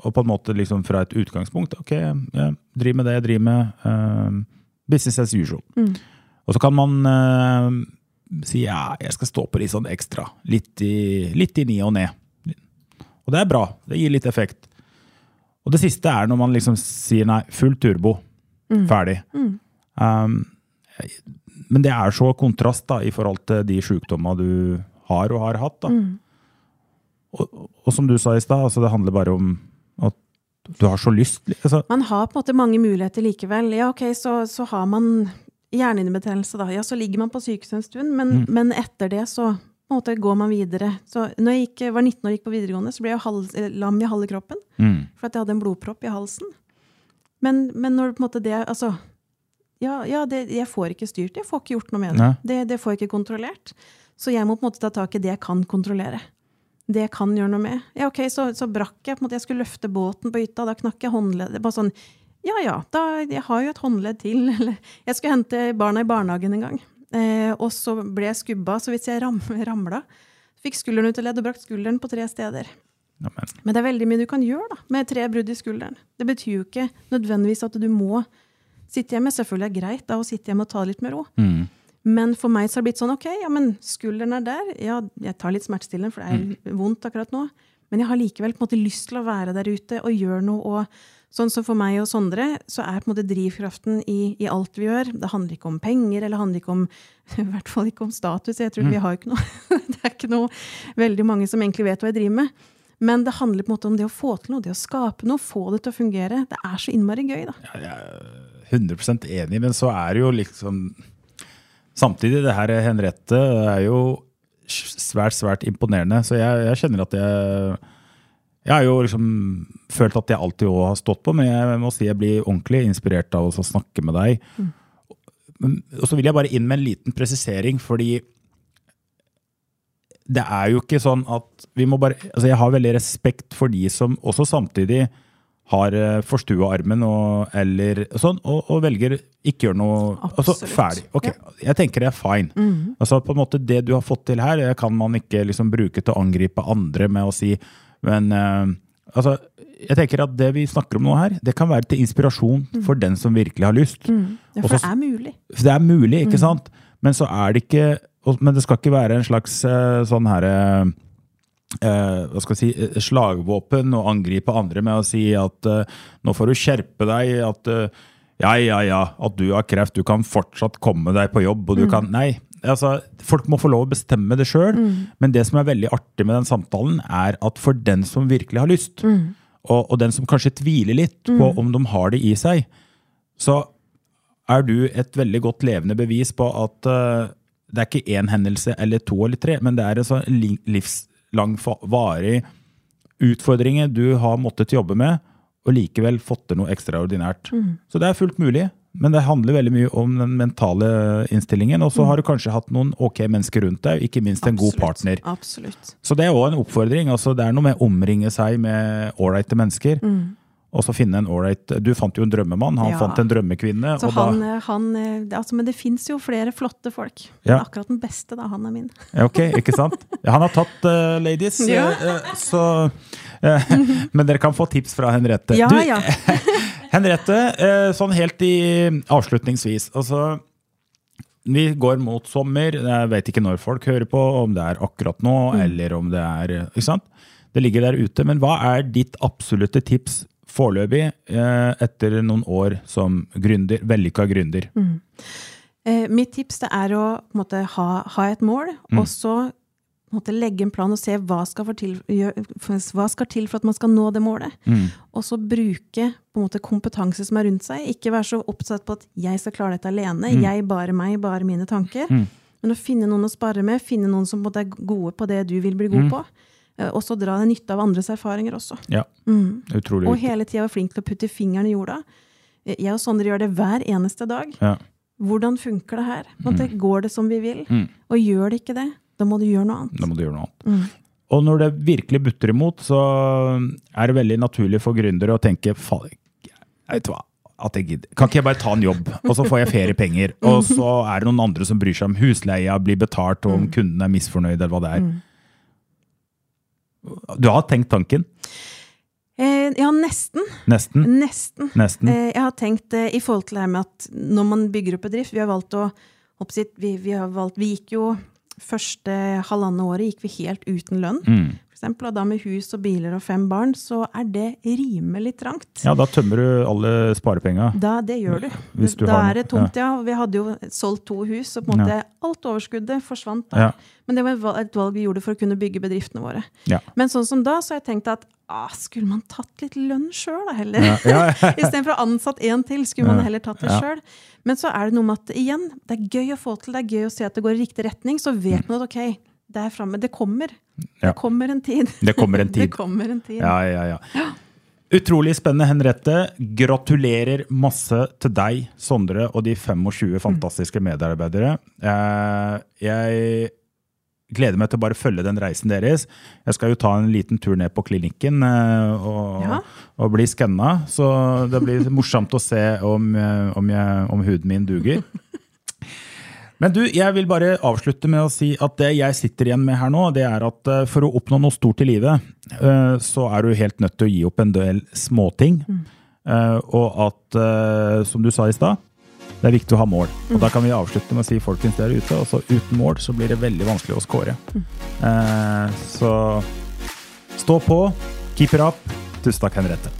og på en måte liksom fra et utgangspunkt. Ok, ja, driv med det jeg driver med. Uh, business as usual. Og så kan man uh, si ja, jeg skal stå på litt sånn ekstra. Litt i, litt i ni og ned. Og det er bra. Det gir litt effekt. Og det siste er når man liksom sier nei, full turbo. Ferdig. Um, men det er så kontrast da, i forhold til de sjukdommene du har og har hatt. Da. Og, og som du sa i stad, altså det handler bare om at du har så lyst. Altså, Man har på en måte mange muligheter likevel. Ja, ok, så, så har man hjernehinnebetennelse, da. Ja, så ligger man på sykehus en stund, men, men etter det så måte går man videre. Så når jeg gikk, var 19 år og gikk på videregående, så ble jeg halv, eh, lam i halve kroppen. mm, For at jeg hadde en blodpropp i halsen. Men, men når på en måte det Altså, ja, ja det, jeg får ikke styrt det. Jeg får ikke gjort noe med det. Det. Det får jeg ikke kontrollert. Så jeg må på en måte ta tak i det jeg kan kontrollere. Det jeg kan gjøre noe med. Ja, ok, Så, så brakk jeg. på en måte, Jeg skulle løfte båten på hytta, da knakk jeg håndleddet. Bare sånn, ja ja, da, jeg har jo et håndledd til. Eller jeg skulle hente barna i barnehagen en gang. Eh, og så ble jeg skubba, så hvis jeg ram, ramla Fikk skulderen ut av ledd og brakt skulderen på tre steder. Amen. men, det er veldig mye du kan gjøre da, med tre brudd i skulderen. Det betyr jo ikke nødvendigvis at du må sitte hjemme. Selvfølgelig er det greit da å sitte hjemme og ta litt med ro. mm, Men for meg så har det blitt sånn, ok, ja, men skulderen er der. Ja, jeg tar litt smertestillende, for det er vondt akkurat nå. Men jeg har likevel på en måte lyst til å være der ute og gjøre noe. og Sånn som for meg og Sondre, så er på en måte drivkraften i, i alt vi gjør. Det handler ikke om penger, eller handler ikke om I hvert fall ikke om status. Jeg tror Vi har ikke noe Det er ikke noe veldig mange som egentlig vet hva jeg driver med. Men det handler på en måte om det å få til noe, det å skape noe, få det til å fungere. Det er så innmari gøy, da. jeg er 100 enig, men så er det jo liksom Samtidig, det her Henriette er jo svært, svært imponerende. Så jeg, jeg kjenner at jeg Jeg har jo liksom følt at jeg alltid også har stått på, men jeg må si jeg blir ordentlig inspirert av å snakke med deg. Mm. og så vil jeg bare inn med en liten presisering, fordi det er jo ikke sånn at vi må bare altså Jeg har veldig respekt for de som også samtidig har eh, forstua armen og, eller sånn, og, og velger ikke gjøre noe altså, Ferdig. Ok, Jeg tenker det er fine. Altså på en måte Det du har fått til her, kan man ikke liksom bruke til å angripe andre med å si Men eh, altså, jeg tenker at det vi snakker om nå her, det kan være til inspirasjon for den som virkelig har lyst. Ja, for Også, det er mulig. For det er mulig, ikke sant? Men så er det ikke og- Men det skal ikke være en slags eh, sånn herre eh, hva skal jeg si, eh, slagvåpen å angripe andre med å si at eh, nå får du skjerpe deg, at eh, ja, ja, ja, at du har kreft, du kan fortsatt komme deg på jobb, og du kan Nei. Altså, folk må få lov å bestemme det sjøl, men det som er veldig artig med den samtalen, er at for den som virkelig har lyst, og, og den som kanskje tviler litt på om de har det i seg, så er du et veldig godt levende bevis på at uh, det er ikke én hendelse eller to eller tre, men det er en sånn li- livslang, varig utfordringer du har måttet jobbe med, og likevel fått til noe ekstraordinært. Så det er fullt mulig, men det handler veldig mye om den mentale innstillingen. Og så har du kanskje hatt noen ok mennesker rundt deg, ikke minst en god partner. Absolutt. Så det er òg en oppfordring. altså Det er noe med å omringe seg med ålreite mennesker. Og så finne en ålreit Du fant jo en drømmemann, han Ja. fant en drømmekvinne. Så og da, han, eh, han eh, altså, Men det fins jo flere flotte folk. Ja. Men akkurat den beste, da. Han er min. Ok, ikke sant? Han har tatt uh, ladies, Ja. eh, så uh, Men dere kan få tips fra Henriette. Ja, Du, ja. Henriette, eh, sånn helt i avslutningsvis. Altså, vi går mot sommer. Jeg vet ikke når folk hører på, om det er akkurat nå, Mm. eller om det er Ikke sant? Det ligger der ute. Men hva er ditt absolutte tips foreløpig, eh, etter noen år som gründer, vellykka gründer? Mm. Eh, mitt tips det er å måte, ha, ha et mål, Mm. og så måte, legge en plan og se hva skal, for til, hva skal til for at man skal nå det målet. Mm. Og så bruke måte, kompetanse som er rundt seg. Ikke være så oppsatt på at 'jeg skal klare dette alene', Mm. 'jeg, bare meg, bare mine tanker'. Men å finne noen å spare med, finne noen som på måte, er gode på det du vil bli Mm. god på. Eh, Og så dra nytte av andres erfaringer også. Ja, Mm. utrolig Og hele tida være flink til å putte fingeren i jorda. Eh, Jeg og Sondre gjør det hver eneste dag. Ja. Hvordan funker det her? På Går det som vi vil? Mm. Og gjør det ikke det, da må du gjøre noe annet. Da må du gjøre noe annet. Mm. Og når det virkelig butter imot, så er det veldig naturlig for gründere å tenke jeg vet hva, at jeg gidder. Kan ikke jeg bare ta en jobb, og så får jeg feriepenger? Og så er det noen andre som bryr seg om husleia blir betalt, og om kunden er misfornøyd, eller hva det er. Du har tenkt tanken? Eh, ja, nesten. Nesten? Nesten. Nesten. Eh, jeg har tenkt eh, i forhold til det her med at når man bygger opp bedrift Vi har valgt å oppsitt, vi, vi, har valgt, vi gikk jo første halvannet året gikk vi helt uten lønn. Mm. Og da med hus og biler og fem barn, så er det rimelig trangt. Ja, da tømmer du alle sparepenga. Da, det gjør du. Du da er det tomt, ja. Og vi hadde jo solgt to hus, og på en måte alt overskuddet forsvant da. Ja. Men det var et valg vi gjorde for å kunne bygge bedriftene våre. Ja. Men sånn som da, så har jeg tenkt at ah, skulle man tatt litt lønn sjøl, da heller? Ja, ja, ja. Istedenfor å ansatt én til, skulle man heller tatt det Ja. sjøl. Men så er det noe med at igjen, det er gøy å få til, det er gøy å se at det går i riktig retning. Så vet man at ok, det er framme. Det kommer. Ja. Det kommer en tid. Det kommer en tid. Kommer en tid. Ja, ja, ja. Utrolig spennende, Henriette. Gratulerer masse til deg, Sondre, og de 25 fantastiske medarbeidere. Eh, Jeg gleder meg til å bare følge den reisen deres. Jeg skal jo ta en liten tur ned på klinikken eh, og, Ja. og bli skanna, så det blir morsomt å se om, eh, om, jeg, om huden min duger. Men du, jeg vil bare avslutte med å si at det jeg sitter igjen med her nå, det er at eh, for å oppnå noe stort i livet, eh, så er du helt nødt til å gi opp en del småting. Mm. Og at, eh, som du sa i stad, det er viktig å ha mål. Og da kan vi avslutte med å si folkens der ute, altså uten mål så blir det veldig vanskelig å score. Eh, Så stå på, keep it up. Tusen takk, Henriette.